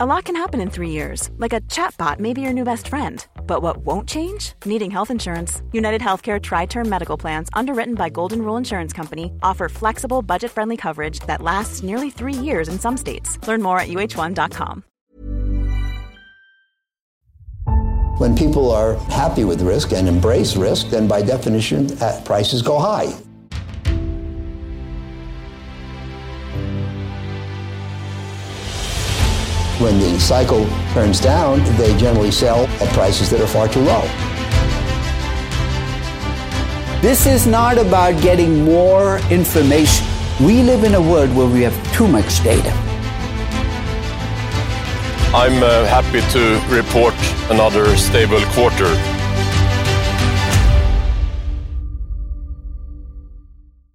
A lot can happen in three years, like a chatbot may be your new best friend. But what won't change? Needing health insurance. United Healthcare Tri Term Medical Plans, underwritten by Golden Rule Insurance Company, offer flexible, budget friendly coverage that lasts nearly three years in some states. Learn more at uh1.com. When people are happy with risk and embrace risk, then by definition, uh, prices go high. When the cycle turns down, they generally sell at prices that are far too low. This is not about getting more information. We live in a world where we have too much data. I'm uh, happy to report another stable quarter.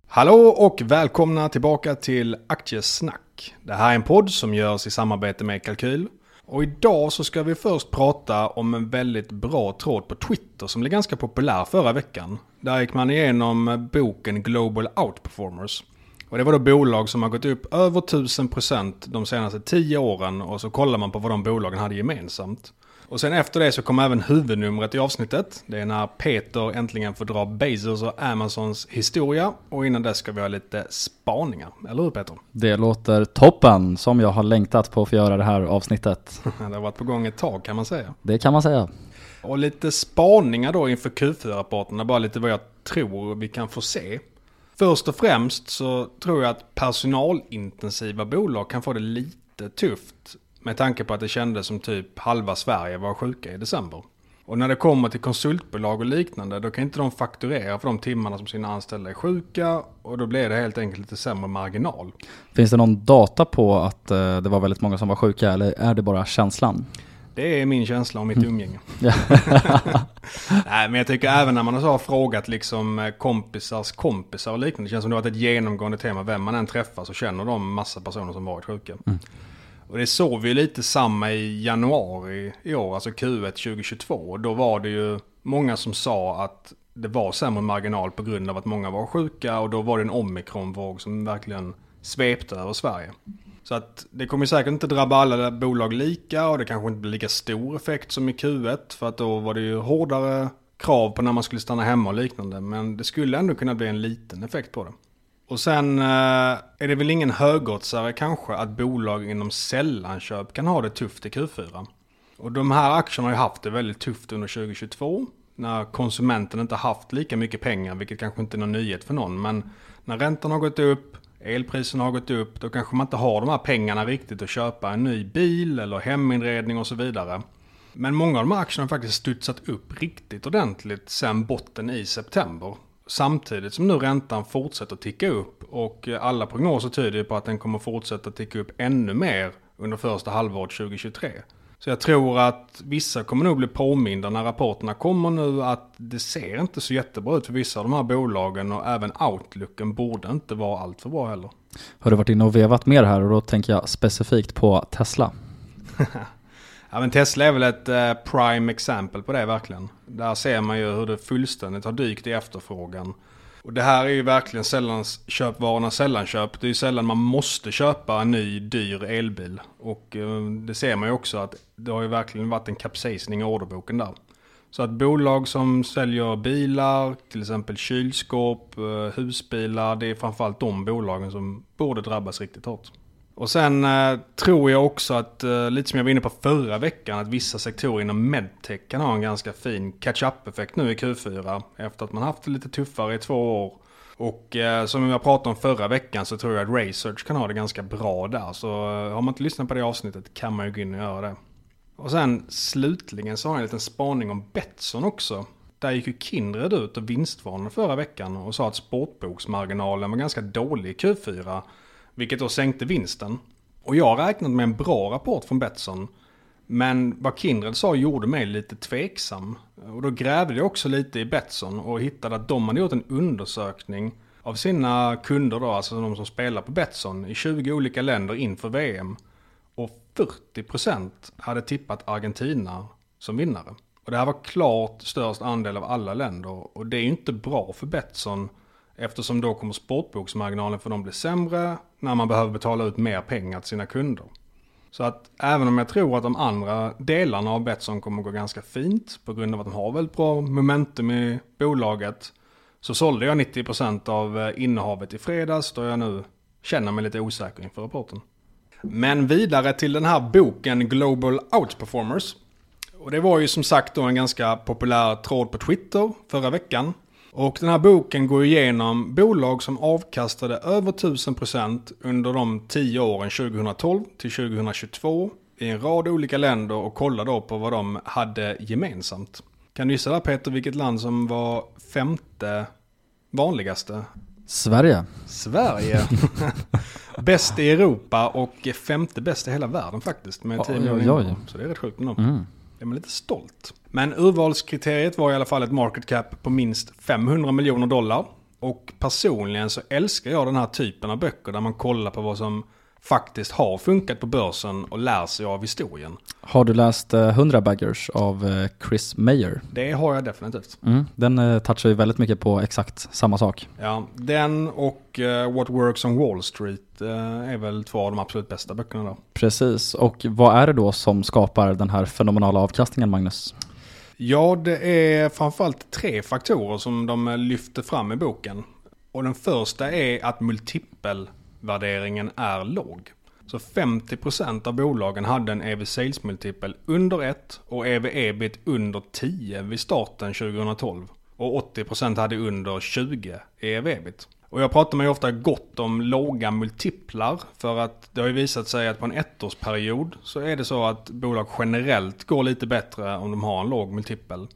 Hallå och välkomna tillbaka till Aktiesnack. Det här är en podd som görs i samarbete med Kalkyl. Och idag så ska vi först prata om en väldigt bra tråd på Twitter som blev ganska populär förra veckan. Där gick man igenom boken Global Outperformers. Och det var då bolag som har gått upp över 1000% de senaste 10 åren och så kollar man på vad de bolagen hade gemensamt. Och sen efter det så kom även huvudnumret i avsnittet. Det är när Peter äntligen får dra Bezos och Amazons historia. Och innan dess ska vi ha lite spaningar. Eller hur Peter? Det låter toppen, som jag har längtat på att få göra det här avsnittet. det har varit på gång ett tag kan man säga. Det kan man säga. Och lite spaningar då inför Q4-rapporterna, bara lite vad jag tror vi kan få se. Först och främst så tror jag att personalintensiva bolag kan få det lite tufft med tanke på att det kändes som typ halva Sverige var sjuka i december. Och när det kommer till konsultbolag och liknande då kan inte de fakturera för de timmarna som sina anställda är sjuka och då blir det helt enkelt lite sämre marginal. Finns det någon data på att eh, det var väldigt många som var sjuka eller är det bara känslan? Det är min känsla om mitt mm. umgänge. Nej, men jag tycker även när man har frågat liksom eh, kompisars kompisar och liknande. Det känns som det har varit ett genomgående tema. Vem man än träffar så känner de massa personer som varit sjuka. Mm. Och det såg vi lite samma i januari i år, alltså Q1 2022. Då var det ju många som sa att det var sämre marginal på grund av att många var sjuka och då var det en omikronvåg som verkligen svepte över Sverige. Så att det kommer säkert inte drabba alla bolag lika och det kanske inte blir lika stor effekt som i Q1 för att då var det ju hårdare krav på när man skulle stanna hemma och liknande. Men det skulle ändå kunna bli en liten effekt på det. Och sen eh, är det väl ingen högoddsare kanske att bolag inom sällanköp kan ha det tufft i Q4. Och de här aktierna har ju haft det väldigt tufft under 2022. När konsumenten inte haft lika mycket pengar, vilket kanske inte är någon nyhet för någon. Men när räntan har gått upp, elpriserna har gått upp, då kanske man inte har de här pengarna riktigt att köpa en ny bil eller heminredning och så vidare. Men många av de här aktierna har faktiskt studsat upp riktigt ordentligt sen botten i september. Samtidigt som nu räntan fortsätter ticka upp och alla prognoser tyder på att den kommer fortsätta ticka upp ännu mer under första halvåret 2023. Så jag tror att vissa kommer nog bli påminda när rapporterna kommer nu att det ser inte så jättebra ut för vissa av de här bolagen och även outlooken borde inte vara allt för bra heller. Har du varit inne och vevat mer här och då tänker jag specifikt på Tesla. Ja men Tesla är väl ett eh, prime exempel på det verkligen. Där ser man ju hur det fullständigt har dykt i efterfrågan. Och det här är ju verkligen sällan köpvarornas sällanköp. Det är ju sällan man måste köpa en ny dyr elbil. Och eh, det ser man ju också att det har ju verkligen varit en kapsejsning i orderboken där. Så att bolag som säljer bilar, till exempel kylskåp, eh, husbilar, det är framförallt de bolagen som borde drabbas riktigt hårt. Och sen eh, tror jag också att, eh, lite som jag var inne på förra veckan, att vissa sektorer inom medtech kan ha en ganska fin catch-up-effekt nu i Q4. Efter att man haft det lite tuffare i två år. Och eh, som jag pratade om förra veckan så tror jag att Research kan ha det ganska bra där. Så eh, har man inte lyssnat på det avsnittet kan man ju gå in och göra det. Och sen slutligen så har jag en liten spaning om Betsson också. Där gick ju Kindred ut och vinstvarnade förra veckan och sa att sportboksmarginalen var ganska dålig i Q4. Vilket då sänkte vinsten. Och jag räknade med en bra rapport från Betsson. Men vad Kindred sa gjorde mig lite tveksam. Och då grävde jag också lite i Betsson och hittade att de hade gjort en undersökning av sina kunder då, alltså de som spelar på Betsson i 20 olika länder inför VM. Och 40% hade tippat Argentina som vinnare. Och det här var klart störst andel av alla länder och det är ju inte bra för Betsson Eftersom då kommer sportboksmarginalen för dem bli sämre när man behöver betala ut mer pengar till sina kunder. Så att även om jag tror att de andra delarna av Betsson kommer gå ganska fint på grund av att de har väldigt bra momentum i bolaget. Så sålde jag 90% av eh, innehavet i fredags då jag nu känner mig lite osäker inför rapporten. Men vidare till den här boken Global Outperformers. Och det var ju som sagt då en ganska populär tråd på Twitter förra veckan. Och den här boken går igenom bolag som avkastade över 1000% under de 10 åren 2012 till 2022 i en rad olika länder och kollar då på vad de hade gemensamt. Kan du gissa där Peter vilket land som var femte vanligaste? Sverige. Sverige. bäst i Europa och femte bäst i hela världen faktiskt. Med 10 Oj, miljoner. Så det är rätt sjukt ändå. Mm är man lite stolt. Men urvalskriteriet var i alla fall ett market cap på minst 500 miljoner dollar. Och personligen så älskar jag den här typen av böcker där man kollar på vad som faktiskt har funkat på börsen och lär sig av historien. Har du läst eh, 100 baggers av eh, Chris Mayer? Det har jag definitivt. Mm. Den eh, touchar ju väldigt mycket på exakt samma sak. Ja, den och eh, What Works on Wall Street eh, är väl två av de absolut bästa böckerna då. Precis, och vad är det då som skapar den här fenomenala avkastningen Magnus? Ja, det är framförallt tre faktorer som de lyfter fram i boken. Och den första är att värderingen är låg. Så 50% av bolagen hade en EV sales multipel under 1 och EV ebit under 10 vid starten 2012. Och 80% hade under 20 i EV ebit. Och jag pratar mig ofta gott om låga multiplar för att det har ju visat sig att på en ettårsperiod så är det så att bolag generellt går lite bättre om de har en låg multipel.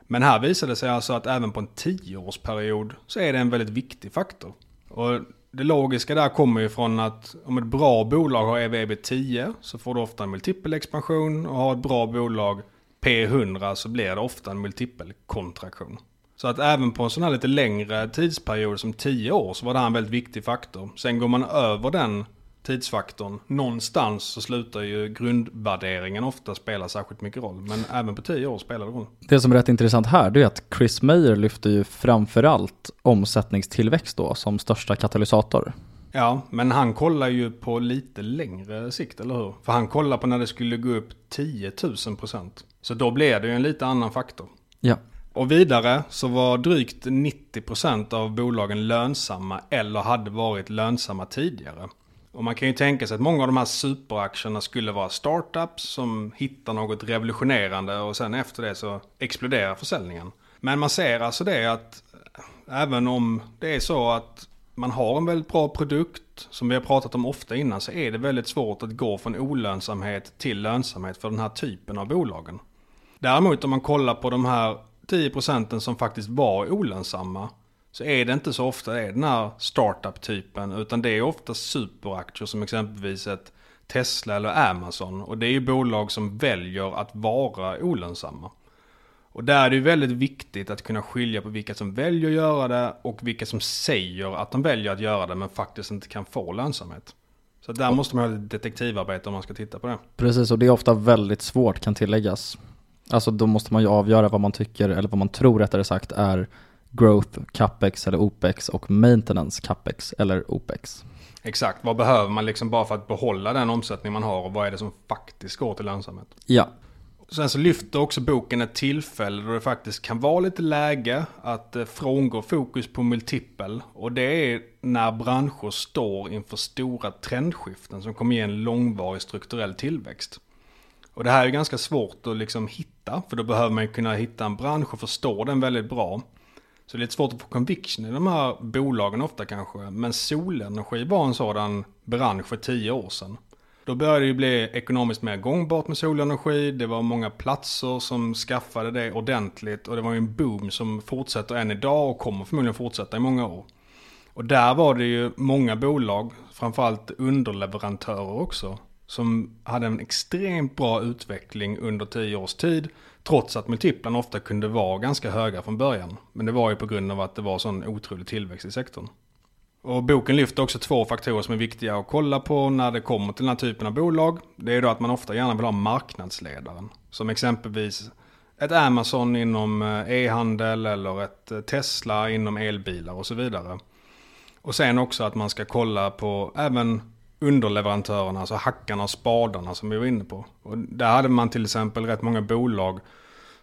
Men här visar det sig alltså att även på en tioårsperiod så är det en väldigt viktig faktor. Och det logiska där kommer ju från att om ett bra bolag har EV 10 så får du ofta en multipelexpansion och har ett bra bolag P100 så blir det ofta en multipelkontraktion. Så att även på en sån här lite längre tidsperiod som 10 år så var det här en väldigt viktig faktor. Sen går man över den tidsfaktorn någonstans så slutar ju grundvärderingen ofta spela särskilt mycket roll. Men även på 10 år spelar det roll. Det som är rätt intressant här det är att Chris Mayer lyfter ju framförallt omsättningstillväxt då som största katalysator. Ja, men han kollar ju på lite längre sikt, eller hur? För han kollar på när det skulle gå upp 10 000 procent. Så då blir det ju en lite annan faktor. Ja. Och vidare så var drygt 90% av bolagen lönsamma eller hade varit lönsamma tidigare. Och man kan ju tänka sig att många av de här superaktierna skulle vara startups som hittar något revolutionerande och sen efter det så exploderar försäljningen. Men man ser alltså det att eh, även om det är så att man har en väldigt bra produkt som vi har pratat om ofta innan så är det väldigt svårt att gå från olönsamhet till lönsamhet för den här typen av bolagen. Däremot om man kollar på de här 10 procenten som faktiskt var olönsamma så är det inte så ofta det är den här startup-typen utan det är ofta superaktier som exempelvis ett Tesla eller Amazon och det är ju bolag som väljer att vara olönsamma. Och där är det ju väldigt viktigt att kunna skilja på vilka som väljer att göra det och vilka som säger att de väljer att göra det men faktiskt inte kan få lönsamhet. Så där måste man ha lite detektivarbete om man ska titta på det. Precis, och det är ofta väldigt svårt kan tilläggas. Alltså då måste man ju avgöra vad man tycker, eller vad man tror rättare sagt är growth, capex eller opex och maintenance capex eller opex. Exakt, vad behöver man liksom bara för att behålla den omsättning man har och vad är det som faktiskt går till lönsamhet? Ja, Sen så lyfter också boken ett tillfälle då det faktiskt kan vara lite läge att eh, frångå fokus på multipel. Och det är när branscher står inför stora trendskiften som kommer ge en långvarig strukturell tillväxt. Och det här är ganska svårt att liksom hitta, för då behöver man kunna hitta en bransch och förstå den väldigt bra. Så det är lite svårt att få conviction i de här bolagen ofta kanske. Men solenergi var en sådan bransch för tio år sedan. Då började det ju bli ekonomiskt mer gångbart med solenergi. Det var många platser som skaffade det ordentligt. Och det var ju en boom som fortsätter än idag och kommer förmodligen fortsätta i många år. Och där var det ju många bolag, framförallt underleverantörer också, som hade en extremt bra utveckling under tio års tid. Trots att multiplarna ofta kunde vara ganska höga från början. Men det var ju på grund av att det var sån otrolig tillväxt i sektorn. Och boken lyfter också två faktorer som är viktiga att kolla på när det kommer till den här typen av bolag. Det är då att man ofta gärna vill ha marknadsledaren. Som exempelvis ett Amazon inom eh, e-handel eller ett eh, Tesla inom elbilar och så vidare. Och sen också att man ska kolla på även underleverantörerna, alltså hackarna och spadarna som vi var inne på. Och där hade man till exempel rätt många bolag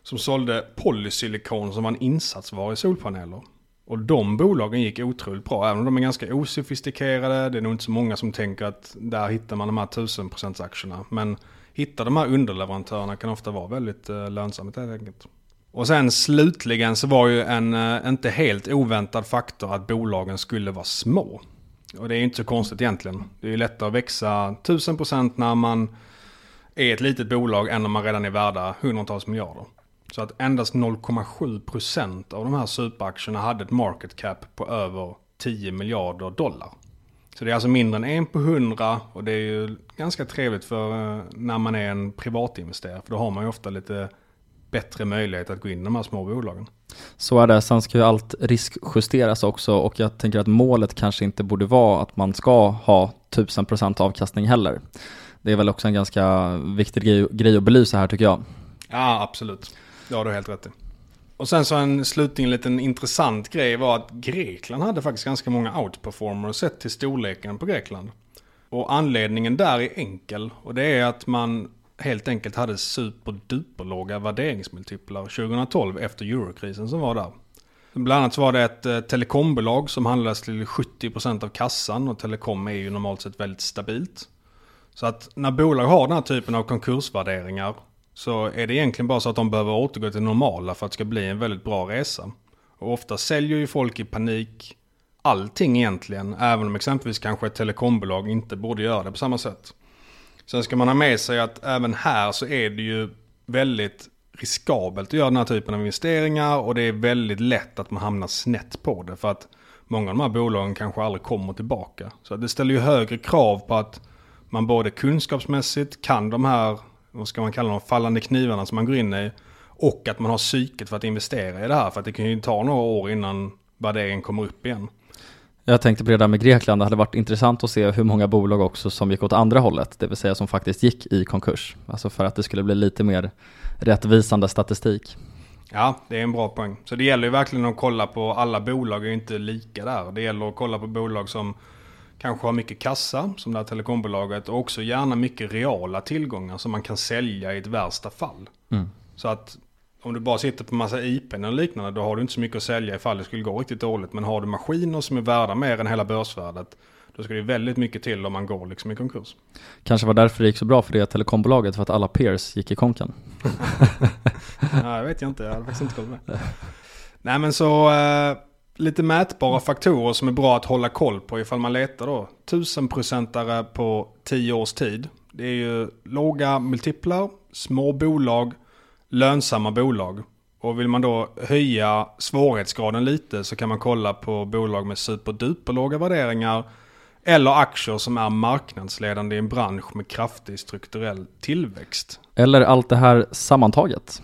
som sålde polysilikon som var en insatsvara i solpaneler. Och de bolagen gick otroligt bra, även om de är ganska osofistikerade. Det är nog inte så många som tänker att där hittar man de här 1000% aktierna. Men hitta de här underleverantörerna kan ofta vara väldigt eh, lönsamt helt enkelt. Och sen slutligen så var ju en eh, inte helt oväntad faktor att bolagen skulle vara små. Och det är ju inte så konstigt egentligen. Det är ju lättare att växa 1000% när man är ett litet bolag än om man redan är värda hundratals miljarder. Så att endast 0,7% av de här superaktierna hade ett market cap på över 10 miljarder dollar. Så det är alltså mindre än en på 100 och det är ju ganska trevligt för eh, när man är en privatinvesterare. För då har man ju ofta lite bättre möjlighet att gå in i de här små bolagen. Så är det, sen ska ju allt riskjusteras också och jag tänker att målet kanske inte borde vara att man ska ha 1000% avkastning heller. Det är väl också en ganska viktig grej, grej att belysa här tycker jag. Ja, absolut. Det har du helt rätt i. Och sen så en slutning, en liten intressant grej var att Grekland hade faktiskt ganska många outperformers sett till storleken på Grekland. Och anledningen där är enkel och det är att man helt enkelt hade superduperlåga värderingsmultiplar 2012 efter eurokrisen som var där. Bland annat så var det ett eh, telekombolag som handlades till 70% av kassan och telekom är ju normalt sett väldigt stabilt. Så att när bolag har den här typen av konkursvärderingar så är det egentligen bara så att de behöver återgå till normala för att det ska bli en väldigt bra resa. Och ofta säljer ju folk i panik allting egentligen, även om exempelvis kanske ett telekombolag inte borde göra det på samma sätt. Sen ska man ha med sig att även här så är det ju väldigt riskabelt att göra den här typen av investeringar och det är väldigt lätt att man hamnar snett på det för att många av de här bolagen kanske aldrig kommer tillbaka. Så det ställer ju högre krav på att man både kunskapsmässigt kan de här, vad ska man kalla dem, fallande knivarna som man går in i och att man har psyket för att investera i det här för att det kan ju ta några år innan värderingen kommer upp igen. Jag tänkte på det där med Grekland, det hade varit intressant att se hur många bolag också som gick åt andra hållet, det vill säga som faktiskt gick i konkurs. Alltså för att det skulle bli lite mer rättvisande statistik. Ja, det är en bra poäng. Så det gäller ju verkligen att kolla på, alla bolag är ju inte lika där. Det gäller att kolla på bolag som kanske har mycket kassa, som det här telekombolaget, och också gärna mycket reala tillgångar som man kan sälja i ett värsta fall. Mm. Så att om du bara sitter på massa IP eller liknande, då har du inte så mycket att sälja ifall det skulle gå riktigt dåligt. Men har du maskiner som är värda mer än hela börsvärdet, då ska det väldigt mycket till om man går liksom i konkurs. Kanske var därför det gick så bra för det telekombolaget, för att alla peers gick i konken. ja, jag vet jag inte, jag hade faktiskt inte koll med. Nej men så, eh, lite mätbara faktorer som är bra att hålla koll på ifall man letar då. 1000% på 10 års tid. Det är ju låga multiplar, små bolag, lönsamma bolag. Och vill man då höja svårighetsgraden lite så kan man kolla på bolag med superduperlåga värderingar eller aktier som är marknadsledande i en bransch med kraftig strukturell tillväxt. Eller allt det här sammantaget.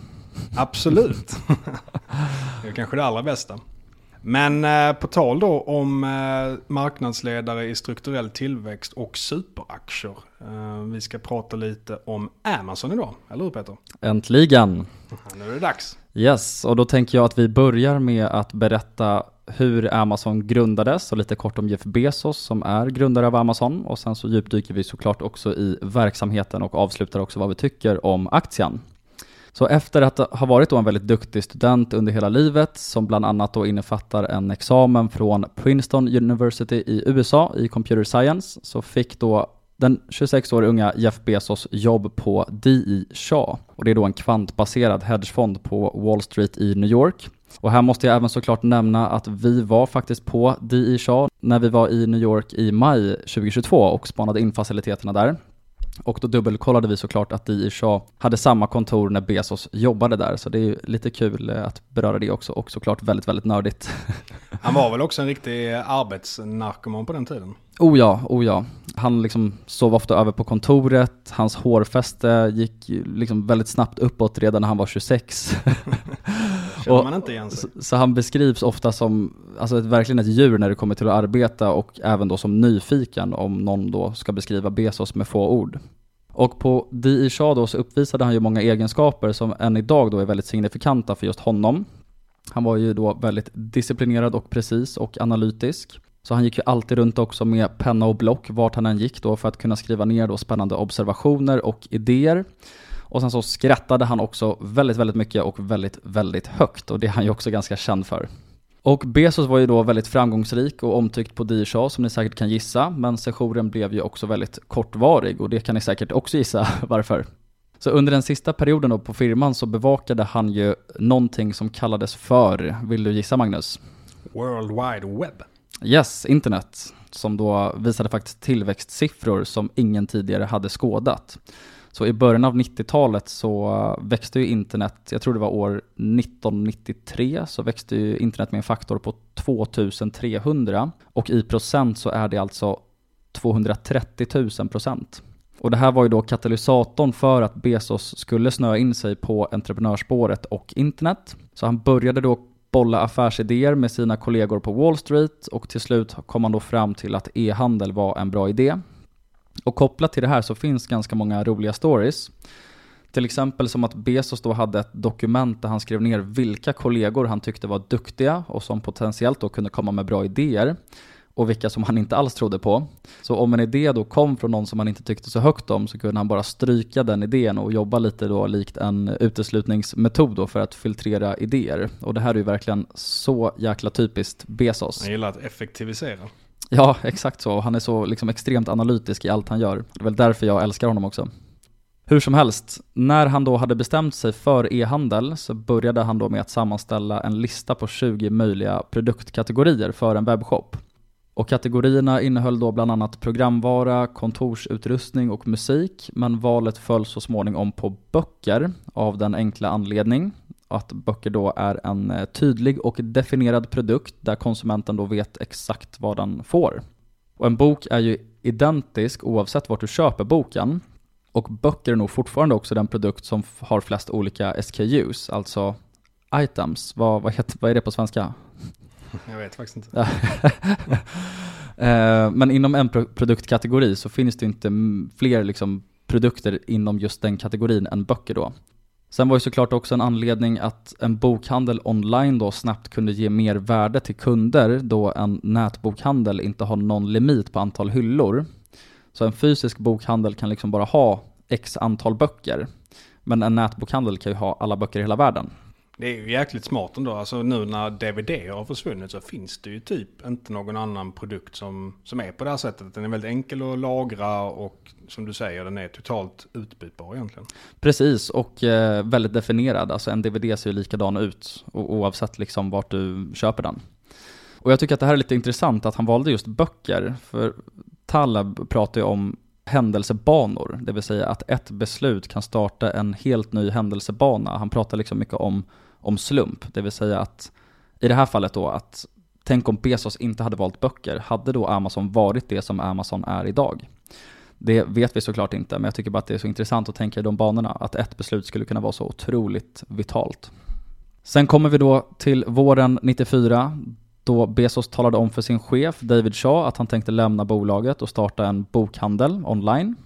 Absolut. det är kanske det allra bästa. Men eh, på tal då om eh, marknadsledare i strukturell tillväxt och superaktier. Eh, vi ska prata lite om Amazon idag, eller hur Peter? Äntligen! Nu är det dags. Yes, och då tänker jag att vi börjar med att berätta hur Amazon grundades och lite kort om Jeff Bezos som är grundare av Amazon och sen så djupdyker vi såklart också i verksamheten och avslutar också vad vi tycker om aktien. Så efter att ha varit då en väldigt duktig student under hela livet, som bland annat då innefattar en examen från Princeton University i USA i computer science, så fick då den 26 år unga Jeff Bezos jobb på DI Shaw. Och det är då en kvantbaserad hedgefond på Wall Street i New York. Och här måste jag även såklart nämna att vi var faktiskt på DI Shaw när vi var i New York i maj 2022 och spanade in faciliteterna där. Och då dubbelkollade vi såklart att D.E. Shaw hade samma kontor när Bezos jobbade där, så det är ju lite kul eh, att beröra det också och såklart väldigt, väldigt nördigt. Han var väl också en riktig arbetsnarkoman på den tiden? Oh ja, oh ja. Han liksom sov ofta över på kontoret, hans hårfäste gick liksom väldigt snabbt uppåt redan när han var 26. och, man inte igen sig. Så, så, han beskrivs ofta som alltså ett, verkligen ett djur när det kommer till att arbeta och även då som nyfiken om någon då ska beskriva Bezos med få ord. Och på D.I. Shaw då så uppvisade han ju många egenskaper som än idag då är väldigt signifikanta för just honom. Han var ju då väldigt disciplinerad och precis och analytisk. Så han gick ju alltid runt också med penna och block vart han än gick då för att kunna skriva ner då spännande observationer och idéer. Och sen så skrattade han också väldigt, väldigt mycket och väldigt, väldigt högt och det är han ju också ganska känd för. Och Bezos var ju då väldigt framgångsrik och omtyckt på Dirsha som ni säkert kan gissa, men sessionen blev ju också väldigt kortvarig och det kan ni säkert också gissa varför. Så under den sista perioden då på firman så bevakade han ju någonting som kallades för, vill du gissa Magnus? World Wide Web. Yes, internet, som då visade faktiskt tillväxtsiffror som ingen tidigare hade skådat. Så i början av 90-talet så växte ju internet, jag tror det var år 1993, så växte ju internet med en faktor på 2300 och i procent så är det alltså 230 000 procent. Och det här var ju då katalysatorn för att Bezos skulle snöa in sig på entreprenörsspåret och internet. Så han började då bolla affärsidéer med sina kollegor på Wall Street och till slut kom han då fram till att e-handel var en bra idé. Och kopplat till det här så finns ganska många roliga stories. Till exempel som att Bezos då hade ett dokument där han skrev ner vilka kollegor han tyckte var duktiga och som potentiellt då kunde komma med bra idéer och vilka som han inte alls trodde på. Så om en idé då kom från någon som han inte tyckte så högt om så kunde han bara stryka den idén och jobba lite då likt en uteslutningsmetod då för att filtrera idéer. Och det här är ju verkligen så jäkla typiskt Bezos. Han gillar att effektivisera. Ja, exakt så. Han är så liksom extremt analytisk i allt han gör. Det är väl därför jag älskar honom också. Hur som helst, när han då hade bestämt sig för e-handel så började han då med att sammanställa en lista på 20 möjliga produktkategorier för en webbshop. Och kategorierna innehöll då bland annat programvara, kontorsutrustning och musik, men valet föll så småningom på böcker av den enkla anledning att böcker då är en eh, tydlig och definierad produkt där konsumenten då vet exakt vad den får. Och en bok är ju identisk oavsett vart du köper boken. Och böcker är nog fortfarande också den produkt som har flest olika SKUs, alltså items. Vad, vad, heter, vad är det på svenska? Jag vet faktiskt inte. Eh, men inom en produktkategori så finns det inte fler liksom produkter inom just den kategorin än böcker då. Sen var ju såklart också en anledning att en bokhandel online då snabbt kunde ge mer värde till kunder då en nätbokhandel inte har någon limit på antal hyllor. Så en fysisk bokhandel kan liksom bara ha x antal böcker. Men en nätbokhandel kan ju ha alla böcker i hela världen. Det är ju jäkligt smart ändå. Alltså nu när DVD har försvunnit så finns det ju typ inte någon annan produkt som, som är på det här sättet. Den är väldigt enkel att lagra och som du säger den är totalt utbytbar egentligen. Precis och eh, väldigt definierad. Alltså en DVD ser ju likadan ut oavsett liksom vart du köper den. Och jag tycker att det här är lite intressant att han valde just böcker. För Taleb pratar ju om händelsebanor, det vill säga att ett beslut kan starta en helt ny händelsebana. Han pratar liksom mycket om, om slump, det vill säga att i det här fallet då att tänk om Bezos inte hade valt böcker, hade då Amazon varit det som Amazon är idag? Det vet vi såklart inte, men jag tycker bara att det är så intressant att tänka i de banorna, att ett beslut skulle kunna vara så otroligt vitalt. Sen kommer vi då till våren 94, då Bezos talade om för sin chef David Shaw att han tänkte lämna bolaget och starta en bokhandel online.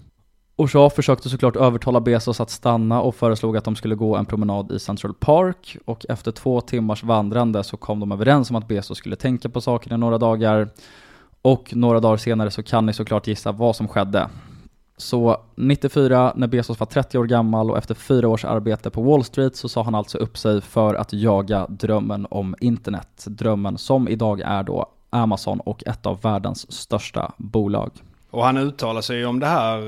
Orsa försökte såklart övertala Bezos att stanna och föreslog att de skulle gå en promenad i Central Park och efter två timmars vandrande så kom de överens om att Bezos skulle tänka på saken i några dagar och några dagar senare så kan ni såklart gissa vad som skedde. Så 94, när Bezos var 30 år gammal och efter fyra års arbete på Wall Street så sa han alltså upp sig för att jaga drömmen om internet. Drömmen som idag är då Amazon och ett av världens största bolag. Och han uttalar sig om det här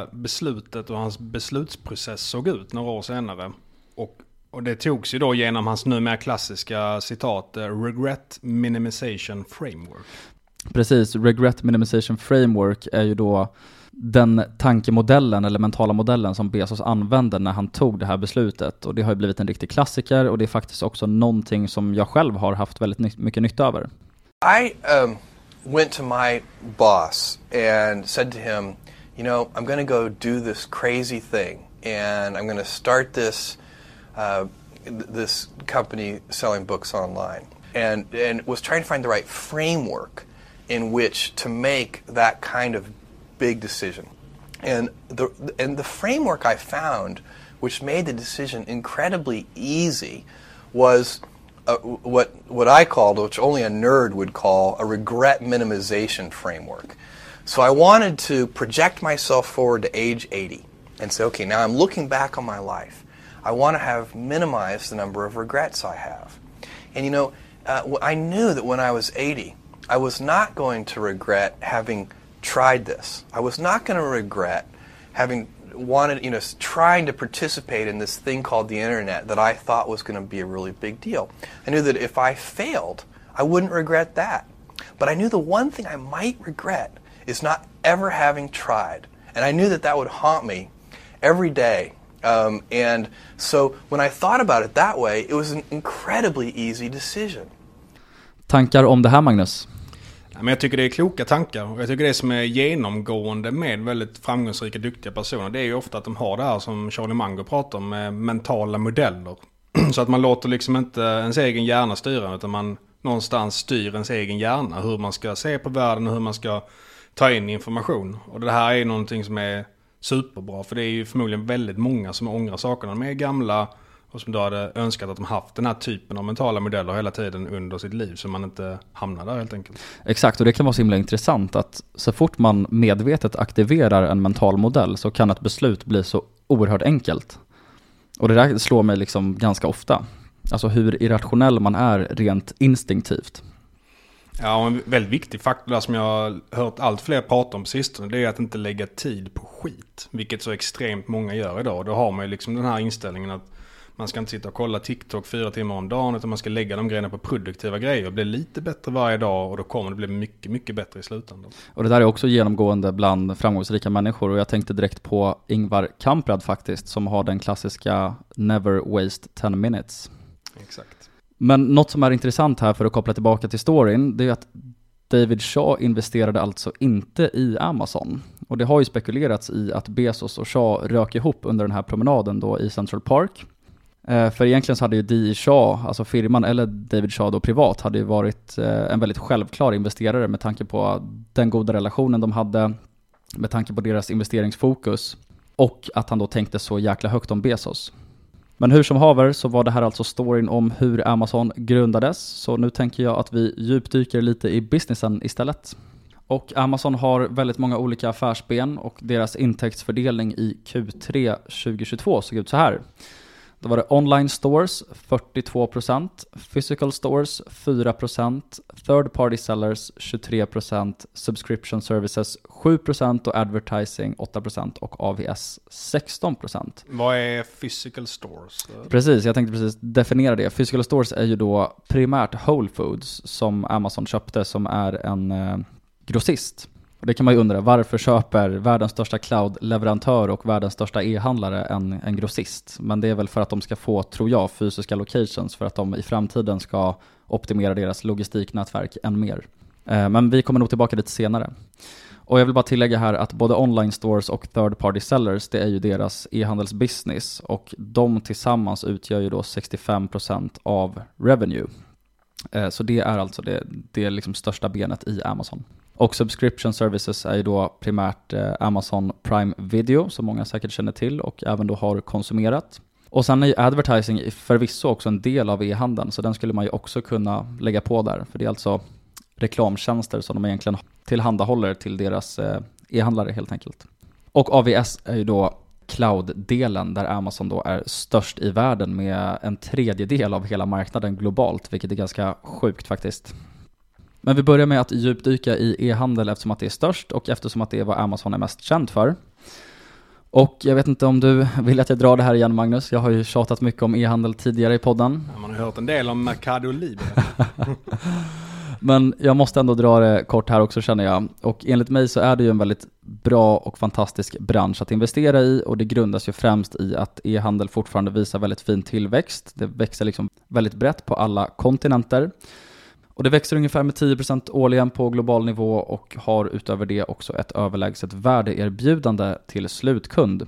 eh, beslutet och hans beslutsprocess såg ut några år senare. Och, och det togs ju då genom hans numera klassiska citat eh, Regret Minimization Framework. Precis, Regret Minimization Framework är ju då den tankemodellen eller mentala modellen som Bezos använde när han tog det här beslutet. Och det har ju blivit en riktig klassiker och det är faktiskt också någonting som jag själv har haft väldigt mycket nytta över. I um, went to my boss and said to him, you know, I'm going to go do this crazy thing and I'm going to start this uh, this company selling books online. And and was trying to find the right framework in which to make that kind of big decision. And the, and the framework I found, which made the decision incredibly easy, was what what I called, which only a nerd would call, a regret minimization framework. So I wanted to project myself forward to age 80 and say, okay, now I'm looking back on my life. I want to have minimized the number of regrets I have. And you know, uh, I knew that when I was 80, I was not going to regret having tried this. I was not going to regret having wanted, you know, trying to participate in this thing called the internet that I thought was going to be a really big deal. I knew that if I failed, I wouldn't regret that. But I knew the one thing I might regret is not ever having tried. And I knew that that would haunt me every day. Um, and so when I thought about it that way, it was an incredibly easy decision. Tankar om det här Magnus? Men jag tycker det är kloka tankar. Och jag tycker det som är genomgående med väldigt framgångsrika, duktiga personer. Det är ju ofta att de har det här som Charlie Munger pratar om, med mentala modeller. Så att man låter liksom inte ens egen hjärna styra, utan man någonstans styr ens egen hjärna. Hur man ska se på världen och hur man ska ta in information. Och det här är någonting som är superbra. För det är ju förmodligen väldigt många som ångrar sakerna. De är gamla och som då hade önskat att de haft den här typen av mentala modeller hela tiden under sitt liv. Så man inte hamnar där helt enkelt. Exakt, och det kan vara så himla intressant att så fort man medvetet aktiverar en mental modell så kan ett beslut bli så oerhört enkelt. Och det där slår mig liksom ganska ofta. Alltså hur irrationell man är rent instinktivt. Ja, en väldigt viktig faktor där som jag har hört allt fler prata om på sistone, det är att inte lägga tid på skit. Vilket så extremt många gör idag. Då har man ju liksom den här inställningen att man ska inte sitta och kolla TikTok fyra timmar om dagen, utan man ska lägga de grejerna på produktiva grejer och bli lite bättre varje dag och då kommer det bli mycket, mycket bättre i slutändan. Och det där är också genomgående bland framgångsrika människor och jag tänkte direkt på Ingvar Kamprad faktiskt, som har den klassiska Never Waste 10 Minutes. Exakt. Men något som är intressant här för att koppla tillbaka till storyn, det är att David Shaw investerade alltså inte i Amazon. Och det har ju spekulerats i att Bezos och Shaw rök ihop under den här promenaden då i Central Park. Eh, för egentligen så hade ju D. Shaw, alltså firman, eller David Shaw då privat, hade ju varit eh, en väldigt självklar investerare med tanke på den goda relationen de hade, med tanke på deras investeringsfokus och att han då tänkte så jäkla högt om Bezos. Men hur som haver så var det här alltså storyn om hur Amazon grundades, så nu tänker jag att vi djupdyker lite i businessen istället. Och Amazon har väldigt många olika affärsben och deras intäktsfördelning i Q3 2022 såg ut så här. Då var det online stores 42%, physical stores 4%, third party sellers 23%, subscription services 7% och advertising 8% och AVS 16%. Vad är physical stores? Precis, jag tänkte precis definiera det. Physical stores är ju då primärt Whole Foods som Amazon köpte som är en eh, grossist. Och det kan man ju undra, varför köper världens största cloud-leverantör och världens största e-handlare en, en grossist? Men det är väl för att de ska få, tror jag, fysiska locations för att de i framtiden ska optimera deras logistiknätverk än mer. Eh, men vi kommer nog tillbaka lite senare. Och jag vill bara tillägga här att både online stores och third party sellers, det är ju deras e-handelsbusiness och de tillsammans utgör ju då 65% av revenue. Eh, så det är alltså det, det liksom största benet i Amazon. Och subscription services är ju då primärt eh, Amazon Prime Video, som många säkert känner till och även då har konsumerat. Och sen är ju advertising förvisso också en del av e-handeln, så den skulle man ju också kunna lägga på där. För det är alltså reklamtjänster som de egentligen tillhandahåller till deras eh, e-handlare helt enkelt. Och AVS är ju då cloud-delen där Amazon då är störst i världen med en tredjedel av hela marknaden globalt, vilket är ganska sjukt faktiskt. Men vi börjar med att djupdyka i e-handel eftersom att det är störst och eftersom att det är vad Amazon är mest känd för. Och jag vet inte om du vill att jag drar det här igen Magnus? Jag har ju tjatat mycket om e-handel tidigare i podden. Ja, man har hört en del om Mercado Libre. Men jag måste ändå dra det kort här också känner jag. Och enligt mig så är det ju en väldigt bra och fantastisk bransch att investera i och det grundas ju främst i att e-handel fortfarande visar väldigt fin tillväxt. Det växer liksom väldigt brett på alla kontinenter. Och det växer ungefär med 10% årligen på global nivå och har utöver det också ett överlägset värdeerbjudande till slutkund.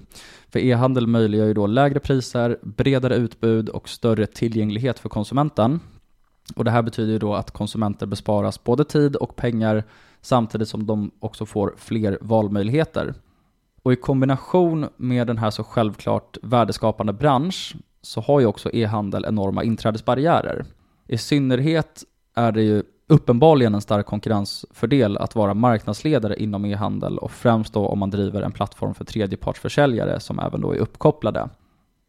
För e-handel möjliggör ju då lägre priser, bredare utbud och större tillgänglighet för konsumenten. Och det här betyder ju då att konsumenter besparas både tid och pengar samtidigt som de också får fler valmöjligheter. Och i kombination med den här så självklart värdeskapande bransch så har ju också e-handel enorma inträdesbarriärer. I synnerhet är det ju uppenbarligen en stark konkurrensfördel att vara marknadsledare inom e-handel och främst då om man driver en plattform för tredjepartsförsäljare som även då är uppkopplade.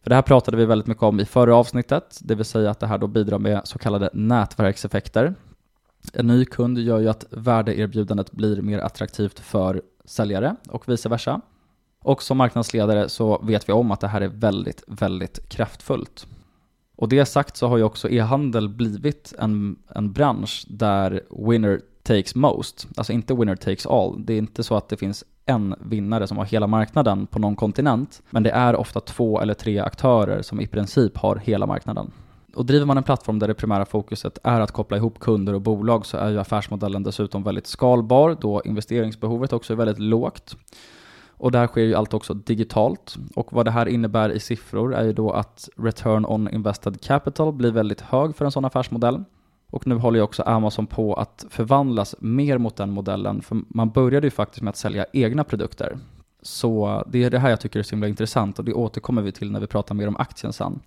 För det här pratade vi väldigt mycket om i förra avsnittet, det vill säga att det här då bidrar med så kallade nätverkseffekter. En ny kund gör ju att värdeerbjudandet blir mer attraktivt för säljare och vice versa. Och som marknadsledare så vet vi om att det här är väldigt, väldigt kraftfullt. Och det sagt så har ju också e-handel blivit en, en bransch där winner takes most. Alltså inte winner takes all. Det är inte så att det finns en vinnare som har hela marknaden på någon kontinent. Men det är ofta två eller tre aktörer som i princip har hela marknaden. Och driver man en plattform där det primära fokuset är att koppla ihop kunder och bolag så är ju affärsmodellen dessutom väldigt skalbar då investeringsbehovet också är väldigt lågt. Och där sker ju allt också digitalt. Och vad det här innebär i siffror är ju då att return on invested capital blir väldigt hög för en sån affärsmodell. Och nu håller ju också Amazon på att förvandlas mer mot den modellen, för man började ju faktiskt med att sälja egna produkter. Så det är det här jag tycker är så himla intressant och det återkommer vi till när vi pratar mer om aktien sen.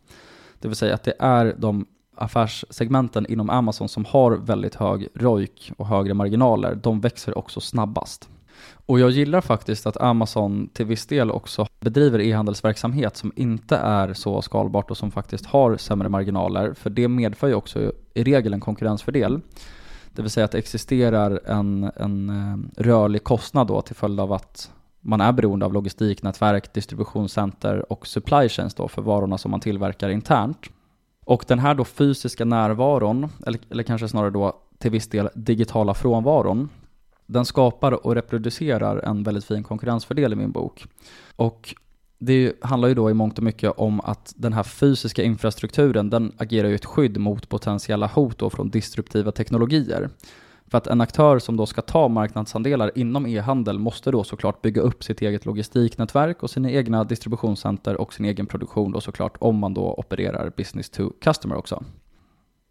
Det vill säga att det är de affärssegmenten inom Amazon som har väldigt hög ROIK och högre marginaler, de växer också snabbast. Och jag gillar faktiskt att Amazon till viss del också bedriver e-handelsverksamhet som inte är så skalbart och som faktiskt har sämre marginaler, för det medför ju också i regel en konkurrensfördel. Det vill säga att det existerar en, en eh, rörlig kostnad då till följd av att man är beroende av logistiknätverk, distributionscenter och supply chains då för varorna som man tillverkar internt. Och den här då fysiska närvaron, eller, eller kanske snarare då till viss del digitala frånvaron, den skapar och reproducerar en väldigt fin konkurrensfördel i min bok. Och det handlar ju då i mångt och mycket om att den här fysiska infrastrukturen, den agerar ju ett skydd mot potentiella hot då från disruptiva teknologier. För att en aktör som då ska ta marknadsandelar inom e-handel måste då såklart bygga upp sitt eget logistiknätverk och sina egna distributionscenter och sin egen produktion då såklart om man då opererar business to customer också.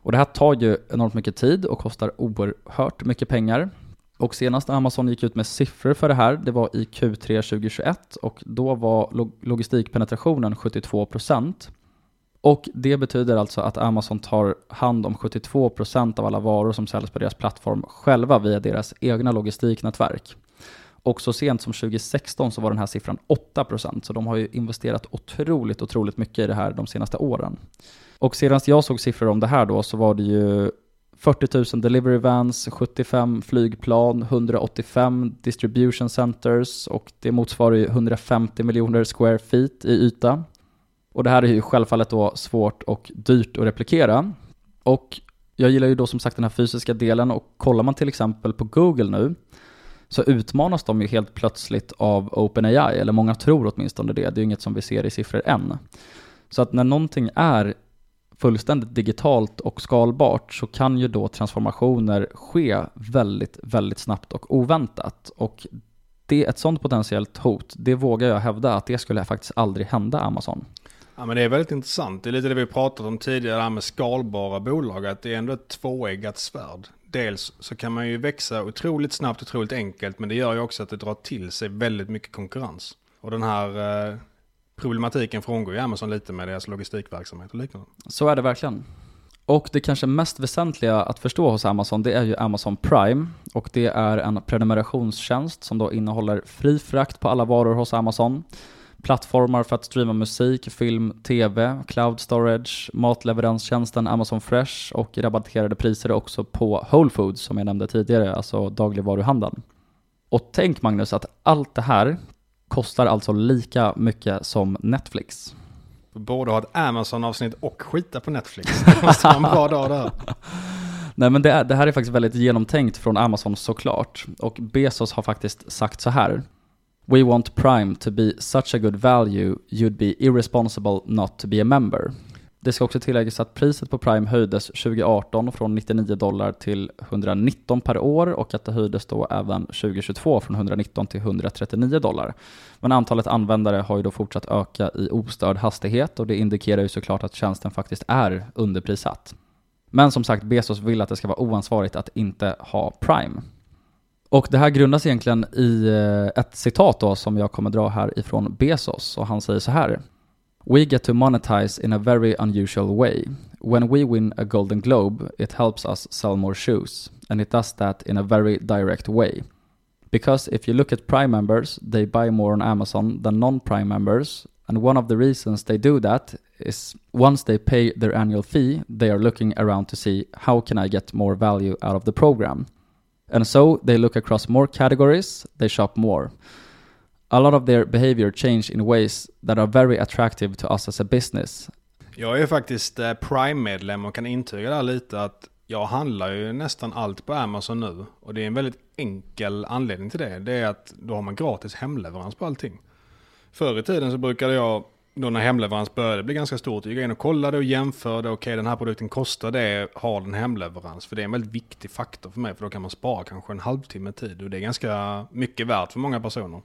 Och det här tar ju enormt mycket tid och kostar oerhört mycket pengar. Och senast Amazon gick ut med siffror för det här, det var i Q3 2021 och då var logistikpenetrationen 72%. Och det betyder alltså att Amazon tar hand om 72% av alla varor som säljs på deras plattform själva via deras egna logistiknätverk. Och så sent som 2016 så var den här siffran 8%, så de har ju investerat otroligt, otroligt mycket i det här de senaste åren. Och senast jag såg siffror om det här då så var det ju 40 000 delivery vans, 75 flygplan, 185 distribution centers och det motsvarar ju 150 miljoner square feet i yta. Och det här är ju självfallet då svårt och dyrt att replikera. Och jag gillar ju då som sagt den här fysiska delen och kollar man till exempel på Google nu så utmanas de ju helt plötsligt av OpenAI, eller många tror åtminstone det. Det är ju inget som vi ser i siffror än. Så att när någonting är fullständigt digitalt och skalbart så kan ju då transformationer ske väldigt, väldigt snabbt och oväntat. Och det, ett sådant potentiellt hot, det vågar jag hävda att det skulle faktiskt aldrig hända Amazon. Ja men det är väldigt intressant. Det är lite det vi pratat om tidigare, det här med skalbara bolag, att det är ändå ett tvåeggat svärd. Dels så kan man ju växa otroligt snabbt, och otroligt enkelt, men det gör ju också att det drar till sig väldigt mycket konkurrens. Och den här eh, problematiken frångår ju Amazon lite med deras logistikverksamhet och liknande. Så är det verkligen. Och det kanske mest väsentliga att förstå hos Amazon, det är ju Amazon Prime. Och det är en prenumerationstjänst som då innehåller fri frakt på alla varor hos Amazon. Plattformar för att streama musik, film, TV, cloud storage, matleveranstjänsten Amazon Fresh och rabatterade priser också på Whole Foods som jag nämnde tidigare, alltså dagligvaruhandeln. Och tänk Magnus att allt det här kostar alltså lika mycket som Netflix. Både ha ett Amazon-avsnitt och skita på Netflix. Det måste vara en bra dag där. Nej men det, är, det här är faktiskt väldigt genomtänkt från Amazon såklart. Och Bezos har faktiskt sagt så här. We want Prime to be such a good value you'd be irresponsible not to be a member. Det ska också tilläggas att priset på Prime höjdes 2018 från 99 dollar till 119 per år och att det höjdes då även 2022 från 119 till 139 dollar. Men antalet användare har ju då fortsatt öka i ostörd hastighet och det indikerar ju såklart att tjänsten faktiskt är underprissatt. Men som sagt, Bezos vill att det ska vara oansvarigt att inte ha Prime. Och det här grundas egentligen i eh, ett citat då som jag kommer dra här ifrån Bezos och han säger så här We get to monetize in a very unusual way. When we win a Golden Globe, it helps us sell more shoes, and it does that in a very direct way. Because if you look at Prime members, they buy more on Amazon than non Prime members, and one of the reasons they do that is once they pay their annual fee, they are looking around to see how can I get more value out of the program. And so they look across more categories, they shop more. A lot of their behavior change in ways that are very attractive to us as a business. Jag är faktiskt eh, Prime-medlem och kan intyga där lite att jag handlar ju nästan allt på Amazon nu. Och det är en väldigt enkel anledning till det. Det är att då har man gratis hemleverans på allting. Förr i tiden så brukade jag, då när hemleverans började bli ganska stort, gick in och kollade och jämförde. Okej, okay, den här produkten kostar det, har den hemleverans? För det är en väldigt viktig faktor för mig, för då kan man spara kanske en halvtimme tid. Och det är ganska mycket värt för många personer.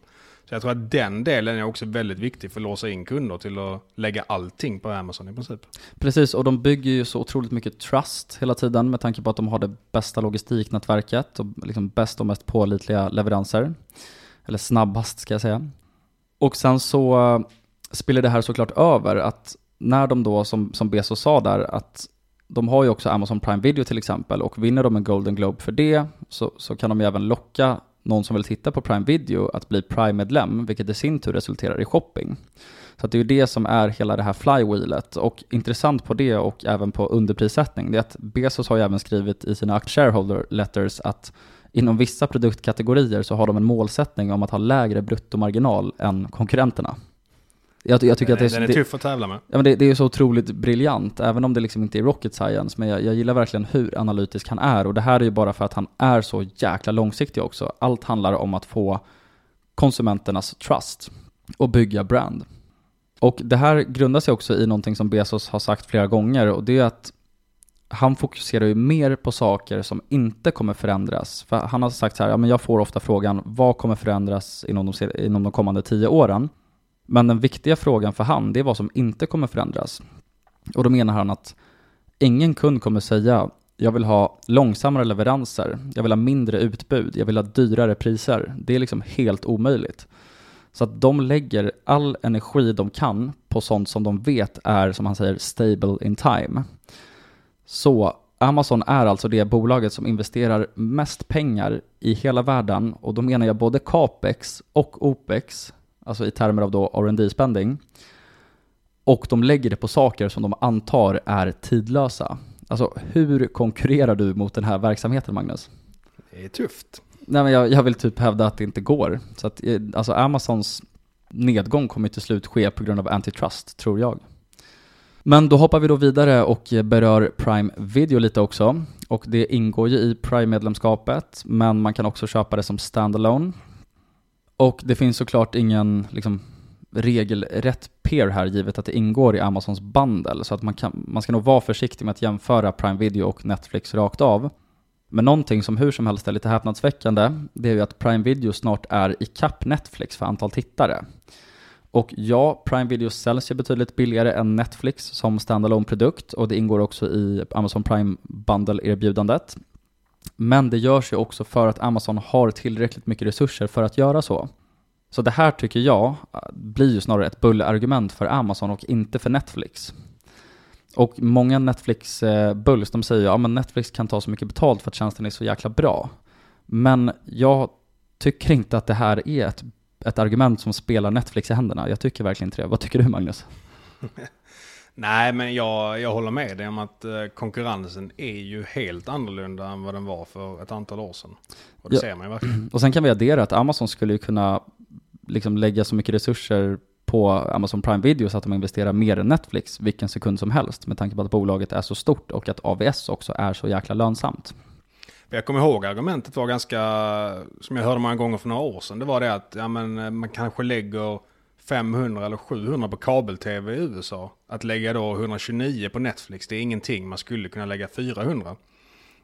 Så jag tror att den delen är också väldigt viktig för att låsa in kunder till att lägga allting på Amazon i princip. Precis, och de bygger ju så otroligt mycket trust hela tiden med tanke på att de har det bästa logistiknätverket och liksom bäst och mest pålitliga leveranser. Eller snabbast ska jag säga. Och sen så eh, spiller det här såklart över att när de då, som, som Bezos sa där, att de har ju också Amazon Prime Video till exempel och vinner de en Golden Globe för det så, så kan de ju även locka någon som vill titta på Prime Video att bli Prime-medlem, vilket i sin tur resulterar i shopping. Så det är ju det som är hela det här flywheelet. Och intressant på det och även på underprissättning, det är att Bezos har ju även skrivit i sina shareholder letters att inom vissa produktkategorier så har de en målsättning om att ha lägre bruttomarginal än konkurrenterna. Jag, jag tycker den, att det, den är tuff att tävla med. Ja, men det, det är så otroligt briljant, även om det liksom inte är rocket science. Men jag, jag, gillar verkligen hur analytisk han är. Och det här är ju bara för att han är så jäkla långsiktig också. Allt handlar om att få konsumenternas trust och bygga brand. Och det här grundar sig också i någonting som Bezos har sagt flera gånger och det är att han fokuserar ju mer på saker som inte kommer förändras. För han har sagt så här, ja men jag får ofta frågan, vad kommer förändras inom de, inom de kommande tio åren? Men den viktiga frågan för han, det är vad som inte kommer förändras. Och då menar han att ingen kund kommer säga jag vill ha långsammare leveranser, jag vill ha mindre utbud, jag vill ha dyrare priser. Det är liksom helt omöjligt. Så att de lägger all energi de kan på sånt som de vet är, som han säger, stable in time. Så Amazon är alltså det bolaget som investerar mest pengar i hela världen och då menar jag både capex och opex alltså i termer av då R&D spending och de lägger det på saker som de antar är tidlösa. Alltså hur konkurrerar du mot den här verksamheten Magnus? Det är tufft. Nej men jag, jag vill typ hävda att det inte går. Så att, eh, alltså Amazons nedgång kommer till slut ske på grund av antitrust, tror jag. Men då hoppar vi då vidare och berör Prime Video lite också. Och det ingår ju i Prime-medlemskapet, men man kan också köpa det som standalone. Och det finns såklart ingen liksom, regelrätt peer här givet att det ingår i Amazons bundle. Så att man, kan, man ska nog vara försiktig med att jämföra Prime Video och Netflix rakt av. Men någonting som hur som helst är lite häpnadsväckande, det är ju att Prime Video snart är i kapp Netflix för antal tittare. Och ja, Prime Video säljs ju betydligt billigare än Netflix som standalone produkt och det ingår också i Amazon Prime Bundle-erbjudandet. Men det görs ju också för att Amazon har tillräckligt mycket resurser för att göra så. Så det här tycker jag eh, blir ju snarare ett bullargument för Amazon och inte för Netflix. Och många Netflix-bulls, eh, de säger ju ja men Netflix kan ta så mycket betalt för att tjänsten är så jäkla bra. Men jag tycker inte att det här är ett, ett argument som spelar Netflix i händerna. Jag tycker verkligen inte det. Vad tycker du Magnus? Nej, men jag, jag håller med dig om att eh, konkurrensen är ju helt annorlunda än vad den var för ett antal år sedan. Och det ja. ser man ju verkligen. Och sen kan vi addera att Amazon skulle ju kunna liksom lägga så mycket resurser på Amazon Prime Video så att de investerar mer än Netflix vilken sekund som helst med tanke på att bolaget är så stort och att AVS också är så jäkla lönsamt. Jag kommer ihåg argumentet var ganska, som jag hörde många gånger för några år sedan, det var det att ja, men, eh, man kanske lägger 500 eller 700 på kabel-tv i USA. Att lägga då 129 på Netflix, det är ingenting. Man skulle kunna lägga 400.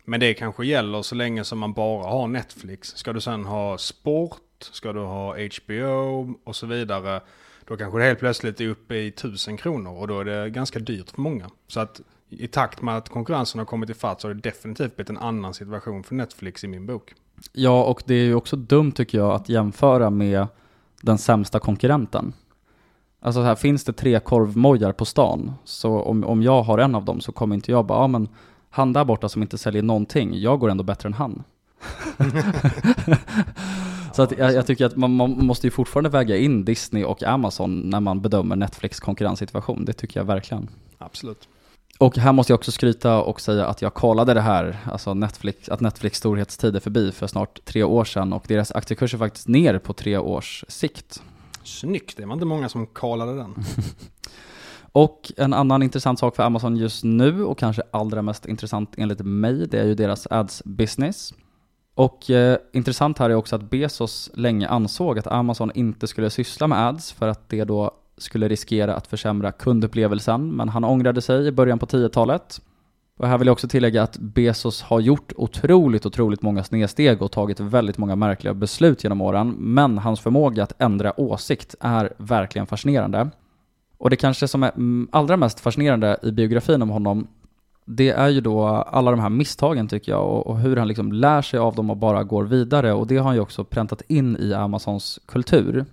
Men det kanske gäller så länge som man bara har Netflix. Ska du sen ha sport, ska du ha HBO och så vidare. Då kanske det helt plötsligt är uppe i 1000 kronor och då är det ganska dyrt för många. Så att i takt med att konkurrensen har kommit ifatt så har det definitivt blivit en annan situation för Netflix i min bok. Ja, och det är ju också dumt tycker jag att jämföra med den sämsta konkurrenten. Alltså här, finns det tre korvmojar på stan, så om, om jag har en av dem så kommer inte jag bara, ja men han där borta som inte säljer någonting, jag går ändå bättre än han. så att jag, jag tycker att man, man, måste ju fortfarande väga in Disney och Amazon när man bedömer Netflix konkurrenssituation. Det tycker jag verkligen. Absolut. Och här måste jag också skryta och säga att jag kollade det här, alltså Netflix, att Netflix storhetstid är förbi för snart tre år sedan och deras aktiekurs är faktiskt ner på tre års sikt. Snyggt, det var inte många som kollade den. Och en annan intressant sak för Amazon just nu och kanske allra mest intressant enligt mig, det är ju deras ads business. Och eh, intressant här är också att Bezos länge ansåg att Amazon inte skulle syssla med ads för att det då skulle riskera att försämra kundupplevelsen, men han ångrade sig i början på 10-talet. Och här vill jag också tillägga att Bezos har gjort otroligt, otroligt många snedsteg och tagit väldigt många märkliga beslut genom åren, men hans förmåga att ändra åsikt är verkligen fascinerande. Och det kanske som är mm, allra mest fascinerande i biografin om honom, det är ju då alla de här misstagen tycker jag och, och, hur han liksom lär sig av dem och bara går vidare och det har han ju också präntat in i Amazons kultur.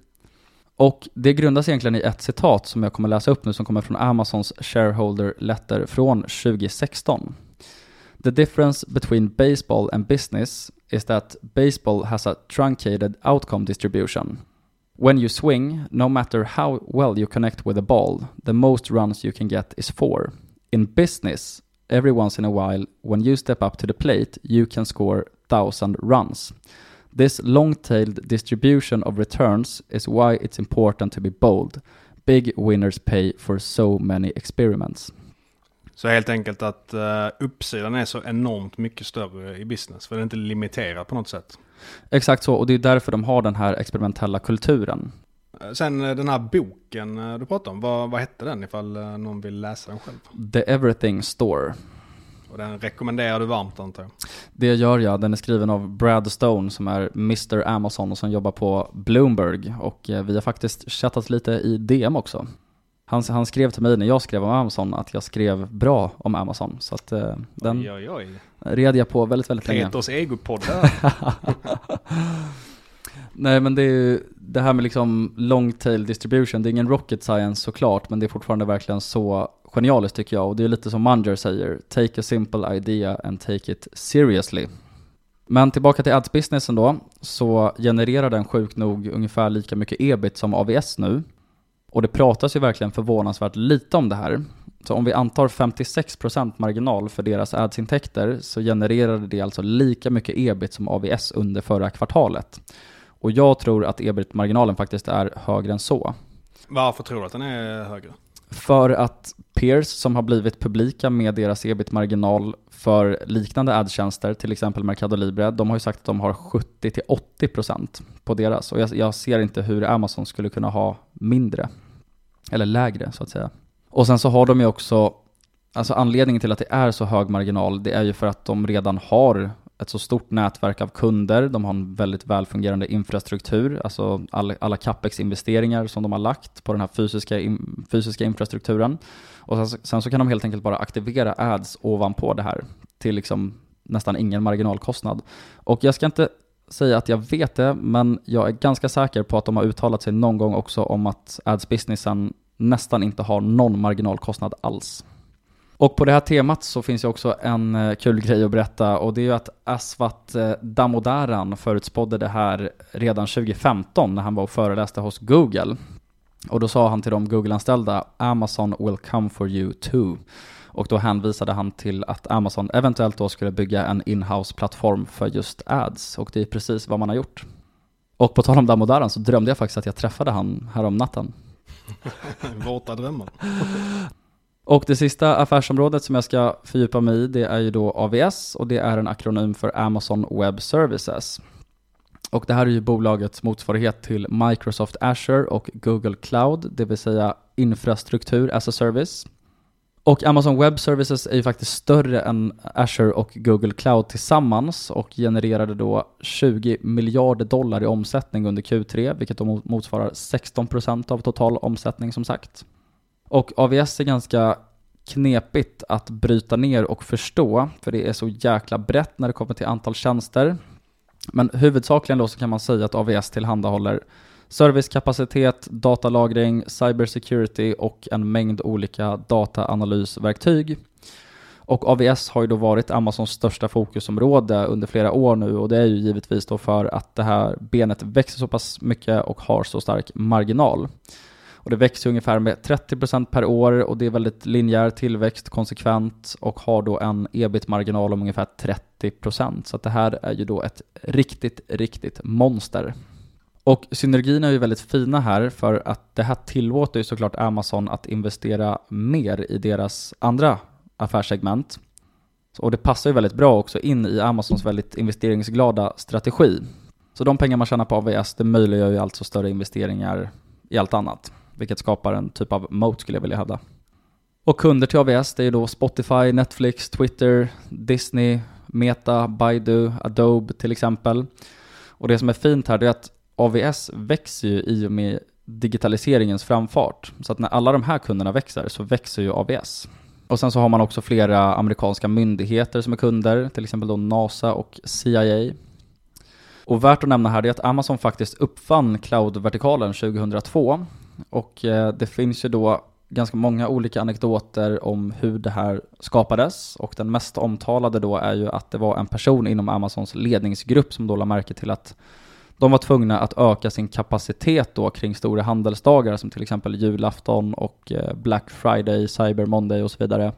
Och det grundas egentligen i ett citat som jag kommer läsa upp nu som kommer från Amazons shareholder letter från 2016. The difference between baseball and business is that baseball has a truncated outcome distribution. When you swing, no matter how well you connect with the ball, the most runs you can get is four. In business, every once in a while, when you step up to the plate, you can score thousand runs. This long-tailed distribution of returns is why it's important to be bold. Big winners pay for so many experiments. Så helt enkelt att uh, uppsidan är så enormt mycket större i business, för det är inte limiterat på något sätt. Exakt så, och det är därför de har den här experimentella kulturen. Eh, sen eh, den här boken du pratade om, vad, vad hette den ifall någon vill läsa den själv? The Everything Store. Och den rekommenderar du varmt antar jag? Det gör jag. Den är skriven av Brad Stone som är Mr Amazon och som jobbar på Bloomberg. Och eh, vi har faktiskt chattat lite i DM också. Han, han skrev till mig när jag skrev om Amazon att jag skrev bra om Amazon. Så att eh, den oj, oj, oj. red jag på väldigt, väldigt länge. Peters egopodd Nej men det är ju det här med liksom long tail distribution, det är ingen rocket science såklart, men det är fortfarande verkligen så genialiskt tycker jag och det är lite som Munger säger, take a simple idea and take it seriously. Men tillbaka till ads-businessen då, så genererar den sjukt nog ungefär lika mycket ebit som AVS nu. Och det pratas ju verkligen förvånansvärt lite om det här. Så om vi antar 56% marginal för deras adsintäkter så genererade det alltså lika mycket ebit som AVS under förra kvartalet. Och jag tror att ebit-marginalen faktiskt är högre än så. Varför tror du att den är högre? För att peers som har blivit publika med deras ebit-marginal för liknande adtjänster, till exempel Mercado Libre, de har ju sagt att de har 70-80% på deras. Och jag, jag, ser inte hur Amazon skulle kunna ha mindre, eller lägre så att säga. Och sen så har de ju också, alltså anledningen till att det är så hög marginal, det är ju för att de redan har ett så stort nätverk av kunder, de har en väldigt välfungerande infrastruktur, alltså alla, alla capex-investeringar som de har lagt på den här fysiska, in, fysiska infrastrukturen. Och sen, sen, så kan de helt enkelt bara aktivera ads ovanpå det här till liksom nästan ingen marginalkostnad. Och jag ska inte säga att jag vet det, men jag är ganska säker på att de har uttalat sig någon gång också om att ads-businessen nästan inte har någon marginalkostnad alls. Och på det här temat så finns ju också en eh, kul grej att berätta och det är ju att Asvat eh, Damodaran förutspådde det här redan 2015 när han var och föreläste hos Google. Och då sa han till de Google-anställda Amazon will come for you too. Och då hänvisade han till att Amazon eventuellt då skulle bygga en inhouse-plattform för just ads och det är precis vad man har gjort. Och på tal om Damodaran så drömde jag faktiskt att jag träffade han häromnatten. natten. Våta drömmar. Och det sista affärsområdet som jag ska fördjupa mig i, det är ju då AVS och det är en akronym för Amazon Web Services. Och det här är ju bolagets motsvarighet till Microsoft Azure och Google Cloud, det vill säga infrastruktur as a service. Och Amazon Web Services är ju faktiskt större än Azure och Google Cloud tillsammans och genererade då 20 miljarder dollar i omsättning under Q3, vilket då motsvarar 16% av total omsättning som sagt. Och AVS är ganska knepigt att bryta ner och förstå, för det är så jäkla brett när det kommer till antal tjänster. Men huvudsakligen då så kan man säga att AVS tillhandahåller servicekapacitet, datalagring, cybersecurity och en mängd olika dataanalysverktyg. Och AVS har ju då varit Amazons största fokusområde under flera år nu och det är ju givetvis då för att det här benet växer så pass mycket och har så stark marginal. Och det växer ungefär med 30% per år och det är väldigt linjär tillväxt konsekvent och har då en ebit-marginal om ungefär 30%. Så att det här är ju då ett riktigt, riktigt monster. Och synergierna är ju väldigt fina här för att det här tillåter ju såklart Amazon att investera mer i deras andra affärssegment. Och det passar ju väldigt bra också in i Amazons väldigt investeringsglada strategi. Så de pengar man tjänar på AVS, det möjliggör ju alltså större investeringar i allt annat, vilket skapar en typ av moat skulle jag vilja hävda. Och kunder till AVS, det är ju då Spotify, Netflix, Twitter, Disney, Meta, Baidu, Adobe till exempel. Och det som är fint här, är att AVS växer ju i och med digitaliseringens framfart. Så att när alla de här kunderna växer så växer ju AVS. Och sen så har man också flera amerikanska myndigheter som är kunder, till exempel då NASA och CIA. Och värt att nämna här är att Amazon faktiskt uppfann cloud-vertikalen 2002. Och eh, det finns ju då ganska många olika anekdoter om hur det här skapades. Och den mest omtalade då är ju att det var en person inom Amazons ledningsgrupp som då lade märke till att de var tvungna att öka sin kapacitet då kring stora handelsdagar som till exempel julafton och eh, Black Friday, Cyber Monday och så vidare.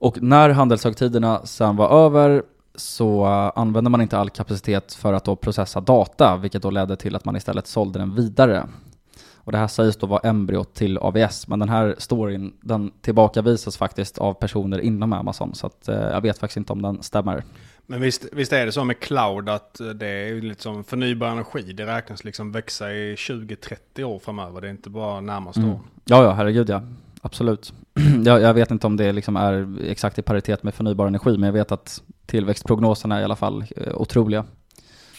Och när handelshögtiderna sen var över så eh, använde man inte all kapacitet för att då processa data, vilket då ledde till att man istället sålde den vidare. Och det här sägs då vara embryot till AVS, men den här storyn den tillbakavisas faktiskt av personer inom Amazon, så att, eh, jag vet faktiskt inte om den stämmer. Men visst, visst är det så med cloud att det är liksom förnybar energi. Det räknas liksom växa i 20-30 år framöver. Det är inte bara närmaste mm. år. Ja, ja, herregud ja. Absolut. jag, jag, vet inte om det liksom är exakt i paritet med förnybar energi, men jag vet att tillväxtprognoserna är i alla fall eh, otroliga.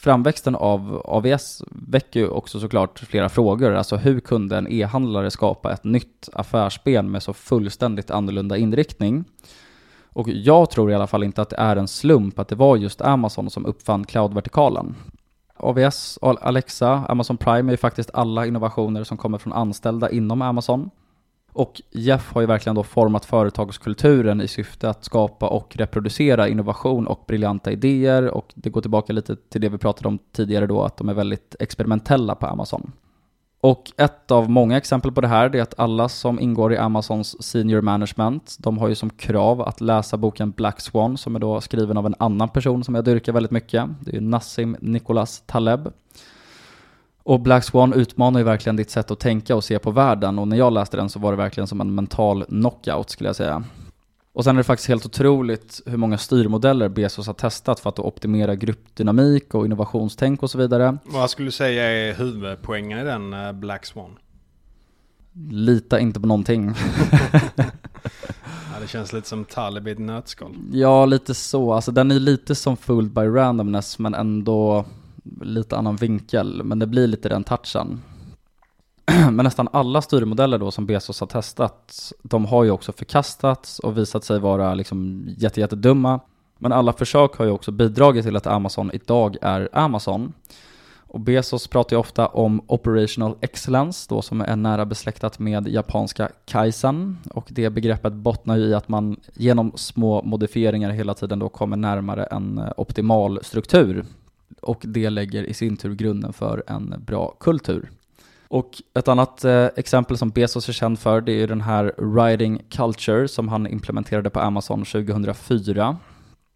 Framväxten av AVS väcker ju också såklart flera frågor. Alltså hur kunde en e-handlare skapa ett nytt affärsben med så fullständigt annorlunda inriktning? Och jag tror i alla fall inte att det är en slump att det var just Amazon som uppfann cloud-vertikalen. AVS, Alexa, Amazon Prime är ju faktiskt alla innovationer som kommer från anställda inom Amazon. Och Jeff har ju verkligen då format företagskulturen i syfte att skapa och reproducera innovation och briljanta idéer och det går tillbaka lite till det vi pratade om tidigare då, att de är väldigt experimentella på Amazon. Och ett av många exempel på det här är att alla som ingår i Amazons senior management, de har ju som krav att läsa boken Black Swan som är då skriven av en annan person som jag dyrkar väldigt mycket. Det är ju Nassim Nicholas Taleb. Och Black Swan utmanar ju verkligen ditt sätt att tänka och se på världen och när jag läste den så var det verkligen som en mental knockout skulle jag säga. Och sen är det faktiskt helt otroligt hur många styrmodeller Bezos har testat för att optimera gruppdynamik och innovationstänk och så vidare. Vad skulle du säga är huvudpoängen i den eh, Black Swan? Lita inte på någonting. ja, det känns lite som Talib i ett nötskal. Ja, lite så. Alltså den är lite som Fooled by Randomness men ändå lite annan vinkel. Men det blir lite den touchen. Men nästan alla styrmodeller då som Bezos har testat, de har ju också förkastats och visat sig vara liksom jättejättedumma. Men alla försök har ju också bidragit till att Amazon idag är Amazon. Och Bezos pratar ju ofta om operational excellence då som är nära besläktat med japanska kaizen. Och det begreppet bottnar ju i att man genom små modifieringar hela tiden då kommer närmare en eh, optimal struktur. Och det lägger i sin tur grunden för en bra kultur. Och ett annat eh, exempel som Bezos är känd för det är den här Writing Culture som han implementerade på Amazon 2004.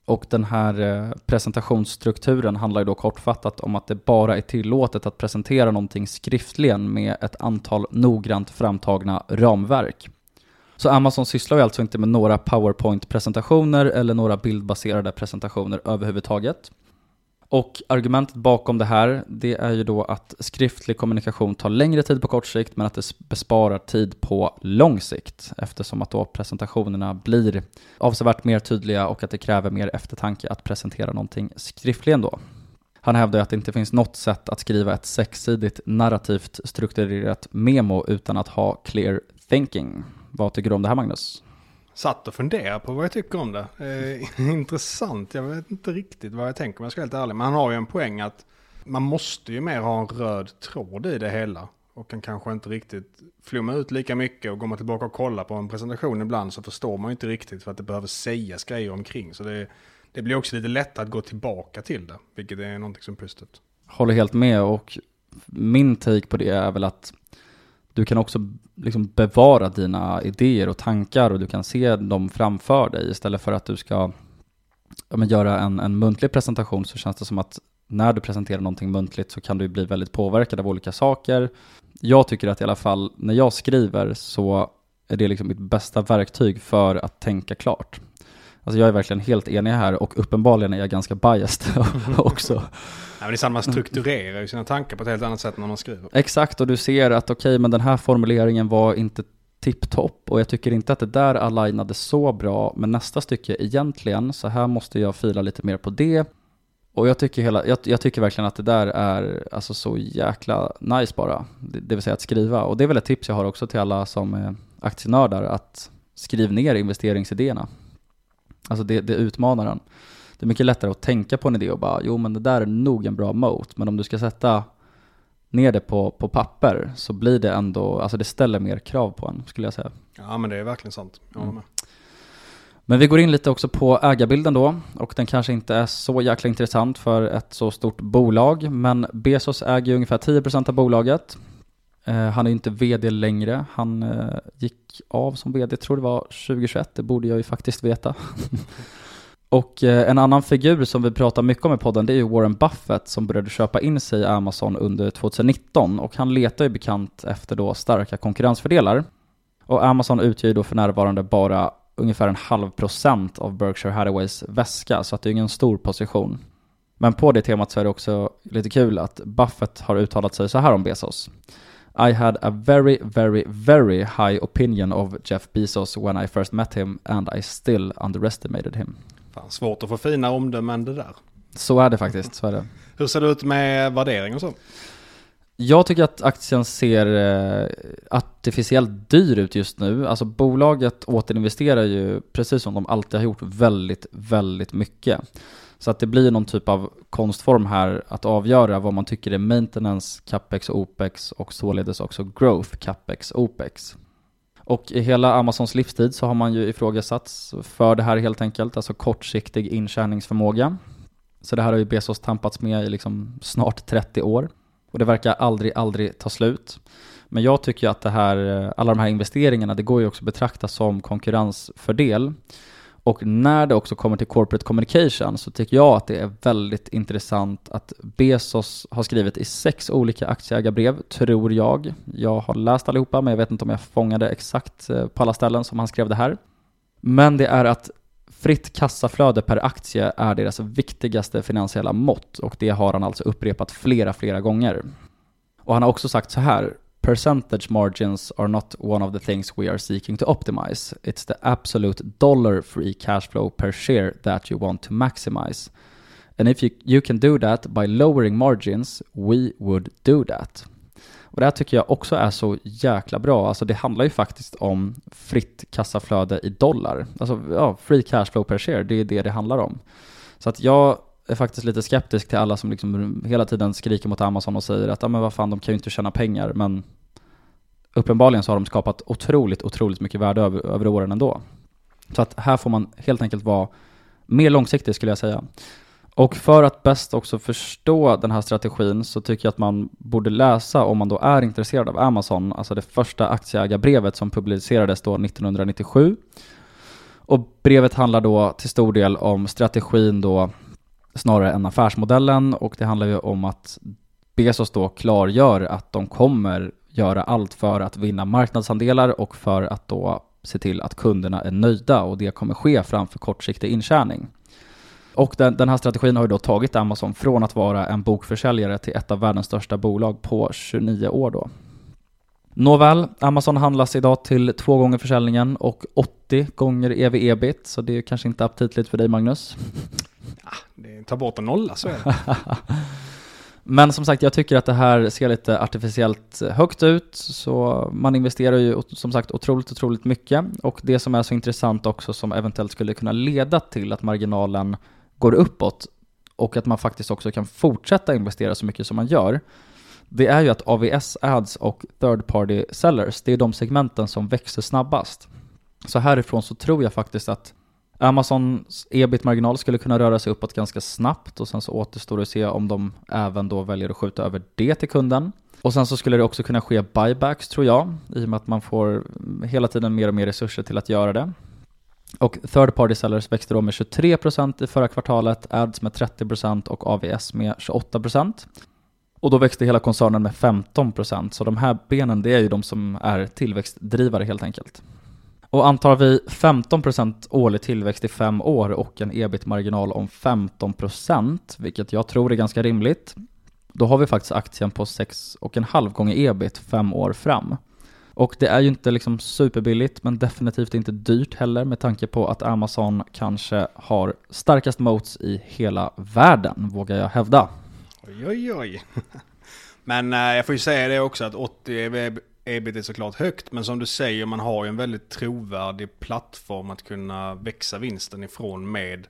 Och den här eh, presentationsstrukturen handlar ju då kortfattat om att det bara är tillåtet att presentera någonting skriftligen med ett antal noggrant framtagna ramverk. Så Amazon sysslar ju alltså inte med några PowerPoint-presentationer eller några bildbaserade presentationer överhuvudtaget. Och argumentet bakom det här, det är ju då att skriftlig kommunikation tar längre tid på kort sikt men att det besparar tid på lång sikt eftersom att då presentationerna blir avsevärt mer tydliga och att det kräver mer eftertanke att presentera någonting skriftligen då. Han hävdar att det inte finns något sätt att skriva ett sexsidigt narrativt strukturerat memo utan att ha clear thinking. Vad tycker du om det här Magnus? Satt och funderade på vad jag tycker om det. Eh, intressant, jag vet inte riktigt vad jag tänker om jag ska vara helt ärlig. Men han har ju en poäng att man måste ju mer ha en röd tråd i det hela. Och kan kanske inte riktigt flumma ut lika mycket. Och går man tillbaka och kollar på en presentation ibland så förstår man ju inte riktigt för att det behöver sägas grejer omkring. Så det, det blir också lite lättare att gå tillbaka till det. Vilket är någonting som är positivt. Håller helt med och min take på det är väl att du kan också liksom bevara dina idéer och tankar och du kan se dem framför dig istället för att du ska ja, men göra en, en muntlig presentation så känns det som att när du presenterar någonting muntligt så kan du bli väldigt påverkad av olika saker. Jag tycker att i alla fall när jag skriver så är det liksom mitt bästa verktyg för att tänka klart. Alltså jag är verkligen helt enig här och uppenbarligen är jag ganska biased också. Ja, men det är samma, man strukturerar ju sina tankar på ett helt annat sätt när man skriver. Exakt, och du ser att okej, okay, men den här formuleringen var inte tipptopp och jag tycker inte att det där alignade så bra med nästa stycke egentligen, så här måste jag fila lite mer på det. Och jag tycker, hela, jag, jag, tycker verkligen att det där är alltså så jäkla nice bara, det, det vill säga att skriva. Och det är väl ett tips jag har också till alla som är aktienördar, att skriv ner investeringsidéerna. Alltså det, det utmanar en. Det är mycket lättare att tänka på en idé och bara, jo men det där är nog en bra moat, men om du ska sätta ner det på, på papper så blir det ändå, alltså det ställer mer krav på en skulle jag säga. Ja men det är verkligen sant. Jag mm. Men vi går in lite också på ägarbilden då och den kanske inte är så jäkla intressant för ett så stort bolag men Bezos äger ungefär 10% av bolaget. Eh, han är ju inte vd längre, han eh, gick av som vd, tror det var 2021, det borde jag ju faktiskt veta. Och eh, en annan figur som vi pratar mycket om i podden det är ju Warren Buffett som började köpa in sig i Amazon under 2019 och han letar ju bekant efter då starka konkurrensfördelar. Och Amazon utgör ju då för närvarande bara ungefär en halv procent av Berkshire Hathaways väska så att det är ingen stor position. Men på det temat så är det också lite kul att Buffett har uttalat sig så här om Bezos. I had a very, very, very high opinion of Jeff Bezos when I first met him and I still underestimated him. Fan, svårt att få fina omdömen det där. Så är det faktiskt, så är det. Hur ser det ut med värdering och så? Jag tycker att aktien ser eh, artificiellt dyr ut just nu. Alltså bolaget återinvesterar ju, precis som de alltid har gjort, väldigt, väldigt mycket. Så att det blir någon typ av konstform här att avgöra vad man tycker är maintenance, capex och opex och således också growth, capex, opex. Och i hela Amazons livstid så har man ju ifrågasatts för det här helt enkelt, alltså kortsiktig intjäningsförmåga. Så det här har ju Bezos tampats med i liksom snart 30 år. Och det verkar aldrig, aldrig ta slut. Men jag tycker ju att det här, eh, alla de här investeringarna, det går ju också att betrakta som konkurrensfördel. Och när det också kommer till corporate communication så tycker jag att det är väldigt intressant att Bezos har skrivit i sex olika aktieägarbrev, tror jag. Jag har läst allihopa, men jag vet inte om jag fångade exakt eh, på alla ställen som han skrev det här. Men det är att fritt kassaflöde per aktie är deras viktigaste finansiella mått och det har han alltså upprepat flera, flera gånger. Och han har också sagt så här, percentage margins are not one of the things we are seeking to optimize. It's the absolute dollar free cash flow per share that you want to maximize. And if you, you can do that by lowering margins, we would do that. Och det här tycker jag också är så jäkla bra. Alltså det handlar ju faktiskt om fritt kassaflöde i dollar. Alltså ja, free cash flow per share, det är det det handlar om. Så att jag är faktiskt lite skeptisk till alla som liksom hela tiden skriker mot Amazon och säger att ja men vad fan, de kan ju inte tjäna pengar, men uppenbarligen så har de skapat otroligt, otroligt mycket värde över, över åren ändå. Så att här får man helt enkelt vara mer långsiktig skulle jag säga. Och för att bäst också förstå den här strategin så tycker jag att man borde läsa, om man då är intresserad av Amazon, alltså det första aktieägarbrevet som publicerades då 1997. Och brevet handlar då till stor del om strategin då snarare än affärsmodellen och det handlar ju om att Bezos då klargör att de kommer göra allt för att vinna marknadsandelar och för att då se till att kunderna är nöjda och det kommer ske framför kortsiktig intjäning. Och den, den, här strategin har ju då tagit Amazon från att vara en bokförsäljare till ett av världens största bolag på 29 år då. Nåväl, Amazon handlas idag till två gånger försäljningen och 80 gånger ev-ebit, så det är kanske inte aptitligt för dig Magnus. Ta bort en nolla så är det. Men som sagt, jag tycker att det här ser lite artificiellt eh, högt ut, så man investerar ju som sagt otroligt, otroligt mycket. Och det som är så intressant också som eventuellt skulle kunna leda till att marginalen går uppåt och att man faktiskt också kan fortsätta investera så mycket som man gör, det är ju att AVS ads och third party sellers, det är de segmenten som växer snabbast. Så härifrån så tror jag faktiskt att Amazons ebit-marginal skulle kunna röra sig uppåt ganska snabbt och sen så återstår det att se om de även då väljer att skjuta över det till kunden. Och sen så skulle det också kunna ske buybacks tror jag, i och med att man får hela tiden mer och mer resurser till att göra det. Och third party sellers växte då med 23% i förra kvartalet, ads med 30% och AVS med 28%. Och då växte hela koncernen med 15%, så de här benen det är ju de som är tillväxtdrivare helt enkelt. Och antar vi 15% årlig tillväxt i fem år och en ebit-marginal om 15%, vilket jag tror är ganska rimligt, då har vi faktiskt aktien på 6,5 gånger ebit fem år fram. Och det är ju inte liksom superbilligt, men definitivt inte dyrt heller med tanke på att Amazon kanske har starkast moats i hela världen, vågar jag hävda. Oj, oj, oj. Men eh, jag får ju säga det också att 80 ebit är såklart högt, men som du säger, man har ju en väldigt trovärdig plattform att kunna växa vinsten ifrån med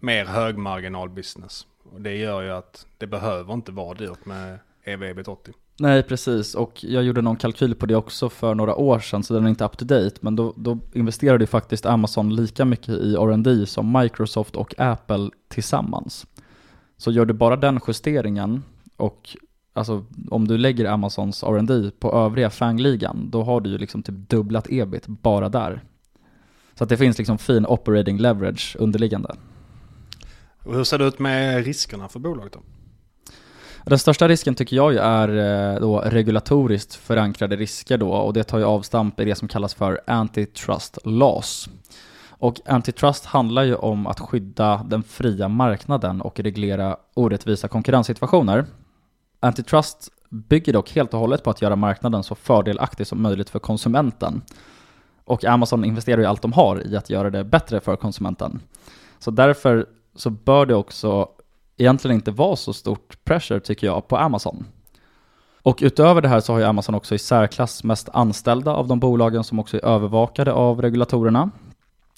mer högmarginal business. Och det gör ju att det behöver inte vara dyrt med EV ebit 80. Nej, precis. Och jag gjorde någon kalkyl på det också för några år sedan, så den är inte up to date. Men då, då investerade ju faktiskt Amazon lika mycket i R&D som Microsoft och Apple tillsammans. Så gör du bara den justeringen och alltså om du lägger Amazons R&D på övriga fangligan, då har du ju liksom typ dubblat ebit bara där. Så att det finns liksom fin operating leverage underliggande. Och hur ser det ut med riskerna för bolaget då? Den största risken tycker jag ju är eh, då regulatoriskt förankrade risker då och det tar ju avstamp i det som kallas för antitrust laws. Och antitrust handlar ju om att skydda den fria marknaden och reglera orättvisa konkurrenssituationer. Antitrust bygger dock helt och hållet på att göra marknaden så fördelaktig som möjligt för konsumenten. Och Amazon investerar ju allt de har i att göra det bättre för konsumenten. Så därför så bör det också egentligen inte vara så stort pressure tycker jag på Amazon. Och utöver det här så har ju Amazon också i särklass mest anställda av de bolagen som också är övervakade av regulatorerna.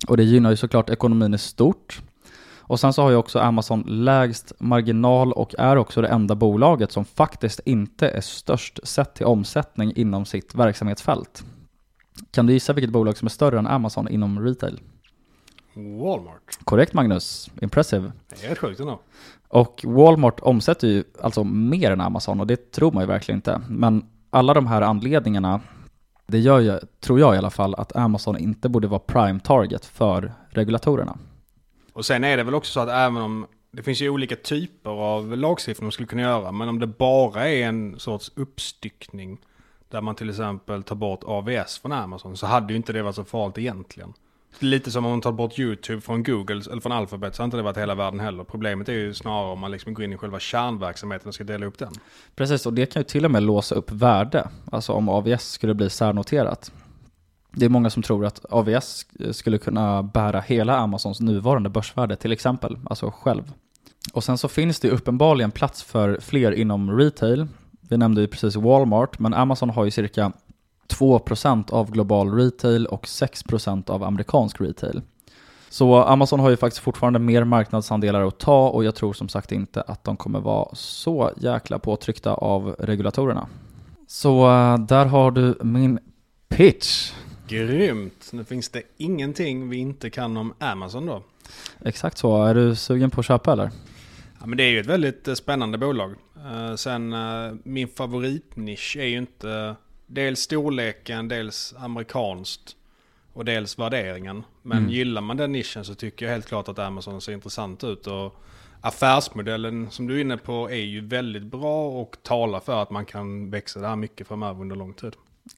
Och det gynnar ju såklart ekonomin i stort. Och sen så har ju också Amazon lägst marginal och är också det enda bolaget som faktiskt inte är störst sett till omsättning inom sitt verksamhetsfält. Kan du gissa vilket bolag som är större än Amazon inom retail? Walmart. Korrekt Magnus, impressive. Det är rätt sjukt ändå. Och Walmart omsätter ju alltså mer än Amazon och det tror man ju verkligen inte. Men alla de här anledningarna, det gör ju, tror jag i alla fall, att Amazon inte borde vara prime target för regulatorerna. Och sen är det väl också så att även om det finns ju olika typer av lagstiftning man skulle kunna göra, men om det bara är en sorts uppstyckning där man till exempel tar bort AVS från Amazon så hade ju inte det varit så farligt egentligen. Lite som om man tar bort YouTube från Google eller från Alphabet så har inte det varit hela världen heller. Problemet är ju snarare om man liksom går in i själva kärnverksamheten och ska dela upp den. Precis, och det kan ju till och med låsa upp värde. Alltså om AVS skulle bli särnoterat. Det är många som tror att AVS skulle kunna bära hela Amazons nuvarande börsvärde till exempel, alltså själv. Och sen så finns det uppenbarligen plats för fler inom retail. Vi nämnde ju precis Walmart, men Amazon har ju cirka 2% av global retail och 6% av amerikansk retail. Så Amazon har ju faktiskt fortfarande mer marknadsandelar att ta och jag tror som sagt inte att de kommer vara så jäkla påtryckta av regulatorerna. Så eh, där har du min pitch. Grymt! Nu finns det ingenting vi inte kan om Amazon då. Exakt så. Är du sugen på att köpa eller? Ja, men det är ju ett väldigt eh, spännande bolag. Uh, sen uh, min favoritnisch är ju inte dels storleken, dels amerikanskt och dels värderingen. Men mm. gillar man den nischen så tycker jag helt klart att Amazon ser intressant ut. Och affärsmodellen som du är inne på är ju väldigt bra och talar för att man kan växa det här mycket framöver under lång tid.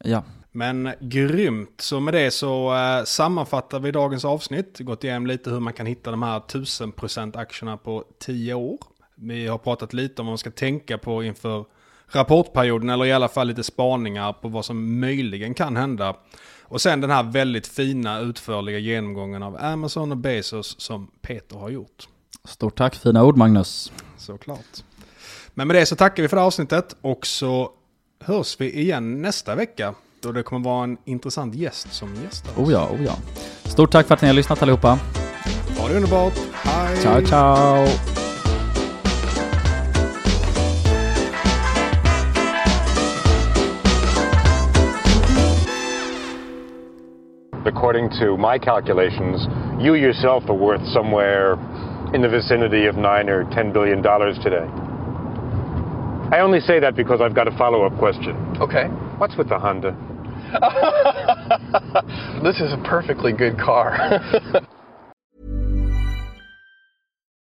Ja. Men grymt, så med det så uh, sammanfattar vi dagens avsnitt. Gått igenom lite hur man kan hitta de här 1000% aktierna på 10 år. Vi har pratat lite om vad man ska tänka på inför rapportperioden eller i alla fall lite spaningar på vad som möjligen kan hända. Och sen den här väldigt fina utförliga genomgången av Amazon och Bezos som Peter har gjort. Stort tack, fina ord Magnus. Såklart. Men med det så tackar vi för det här avsnittet och så hörs vi igen nästa vecka och det kommer vara en intressant gäst som gästar oss. Oh ja, oh ja. Stort tack för att ni har lyssnat allihopa. Ha det underbart. Hej! Ciao, ciao! according to my calculations, you yourself are worth somewhere in the vicinity of nine or ten billion dollars today. I only say that because I've got a follow-up question. Okay. What's with the Honda? this is a perfectly good car.